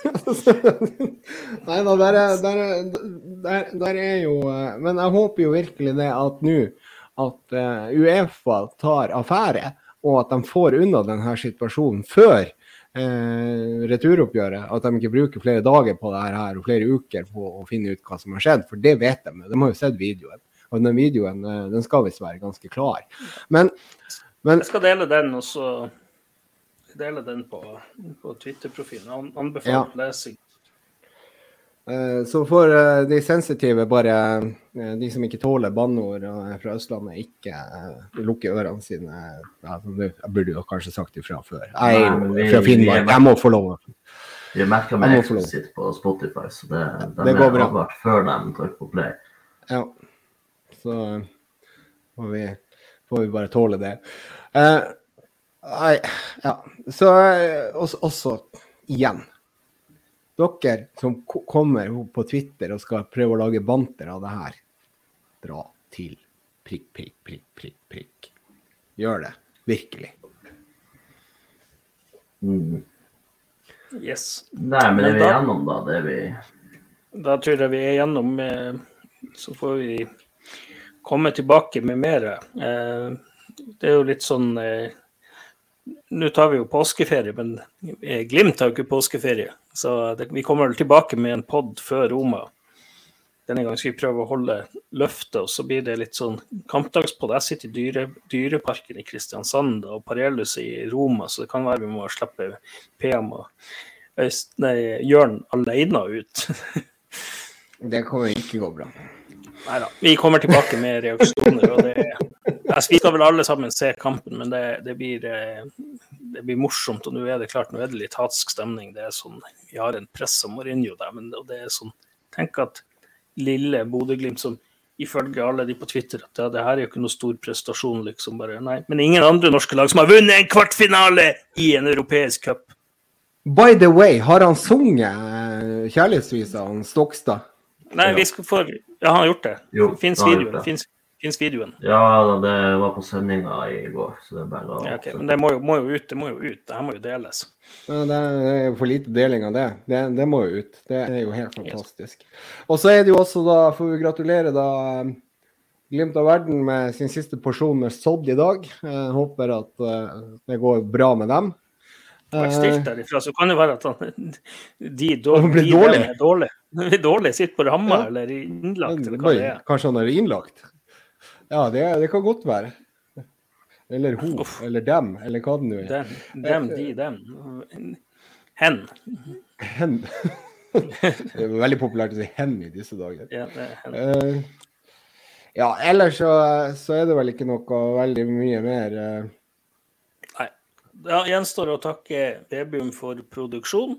Nei da, der er, der, er, der, der er jo eh, Men jeg håper jo virkelig det at nå at eh, Uefa tar affære, og at de får unna denne situasjonen før eh, returoppgjøret. At de ikke bruker flere dager på det her og flere uker på å finne ut hva som har skjedd. For det vet de. De har jo sett videoen. Og den videoen eh, den skal visst være ganske klar. Men, men Jeg skal dele den, og så dele den på, på Twitter-profilen. An anbefaler Ja. lesing. Eh, Så får eh, de sensitive bare, de som ikke tåler banneord fra Østlandet, ikke lukke ørene sine. Jeg burde jo kanskje sagt ifra før. Jeg er fra Finnmark, jeg må få lov. Vi merker meg eksplisitt på Spotify, så det, de Det går bra. før de trykker på play. Ja. Så eh, får vi, får vi bare tåle det. Eh, nei, ja. Så eh, også, også igjen. Dere som kommer på Twitter og skal prøve å lage banter av det her, dra til prikk, prikk, prikk, prikk, prikk. Gjør det. Virkelig. Mm. Yes. Nei, men det er vi gjennom, da? Det er vi Da tror jeg vi er gjennom. eh, Så får vi komme tilbake med mer. Eh, Det er jo litt sånn eh, Nå tar vi jo påskeferie, men eh, Glimt har jo ikke påskeferie. Så det, vi kommer vel tilbake med en pod før Roma. Denne gangen skal vi prøve å holde løftet, og så blir det litt sånn kampdagspod. Jeg sitter i dyre, Dyreparken i Kristiansand og Parellus i Roma, så det kan være vi må slippe PM og Øyst, nei, Jørn alene ut. Det kommer ikke gå bra. Neida. Vi kommer tilbake med reaksjoner. og det, altså, Vi skal vel alle sammen se kampen, men det, det, blir, eh, det blir morsomt. Og nå er det klart, nå er det litt hatsk stemning. Det er sånn, Vi har en press som Mourinho der, men det er sånn Tenk at lille Bodø-Glimt som ifølge alle de på Twitter at ja, det her er jo ikke noe stor prestasjon, liksom. bare, nei, Men ingen andre norske lag som har vunnet en kvartfinale i en europeisk cup. By the way, har han sunget eh, kjærlighetsvisa, han Stokstad? Nei, vi skal få Ja, han har gjort det. Jo, Fins gjort videoen. det. finnes fins videoen. Ja, det var på sendinga i går, så det er bare å Ja, okay. Men det må jo, må jo ut. Det må jo ut. Det her må jo deles. Ja, det er jo for lite deling av det. det. Det må jo ut. Det er jo helt fantastisk. Og så er det jo også, da, får vi gratulere da Glimt av verden med sin siste porsjon med sodd i dag. Jeg håper at eh, det går bra med dem. vært Eh, stilt derifra, så kan det være at han, de, de, de, de er dårlige. Vi dårlig. Sitter på ramma Ja. eller innlagt, eller hva det er. kanskje han er innlagt? Ja, det, det kan godt være. Eller hun, Uff. eller dem, eller hva det nå er. Dem, dem, de, dem. Hen. Hen. Det er veldig populært å si hen i disse dager. Ja, det er hen. Eh, ja, ellers så, så er det vel ikke noe veldig mye mer eh, Nei. Da gjenstår å takke Webium for produksjon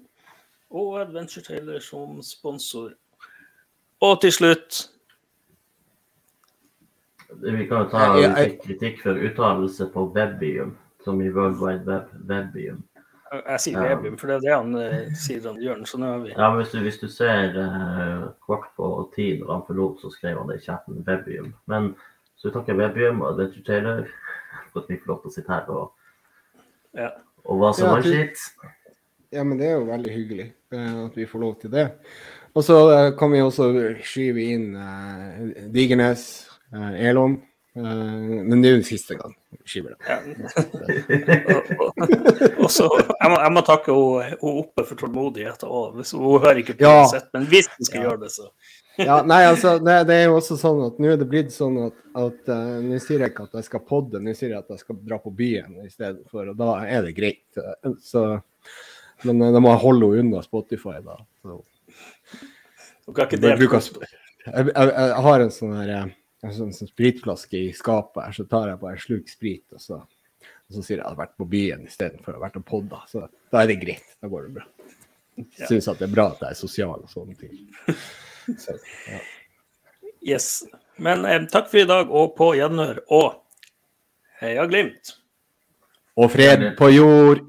og Adventure Taylor som sponsor. Og til slutt Vi kan jo ta fikk kritikk for uttalelse på Webium, som i World Wide Web. Webium. Jeg sier. Webium, for det er det han eh, sier, han gjør. Så nå har vi Ja, men hvis du, hvis du ser eh, kvart på ti når han forlot, så skrev han det i chatten Webium. Men så vi takker Webium og Adventure Taylor for at vi får lov til å sitte her og, ja. og hva som Ja, var skitt. Ja, men det er jo veldig hyggelig at vi får lov til det. Og så eh, kan vi også skyve inn eh, Digernes, eh, Elon. Eh, men det er jo siste gang vi skyver det. Ja. og, så, jeg, må, jeg må takke hun oppe for tålmodighet. òg. hun hører ikke på Ja. uansett, men hvis hun skal Ja. gjøre det, så Ja, nei, altså, det, det er jo også sånn at nå er det blitt sånn at, at uh, nå sier jeg ikke at jeg skal podde, nå sier jeg at jeg skal dra på byen i stedet for, og da er det greit. Eh, Så, men eh, jeg holde henne unna Spotify, da. Jeg, bruker, jeg, jeg, jeg har en sånn her eh, en sånn, sånn spritflaske i skapet her, så tar jeg bare en sluk sprit, og så, og så sier jeg at jeg har vært på byen istedenfor å ha vært og podda. Så da er det greit. Da går det bra. Ja. Syns at det er bra at jeg er sosial og sånne ting. Så, ja. Yes. Men eh, takk for i dag, og på gjenhør. Og heia Glimt! Og fred på jord.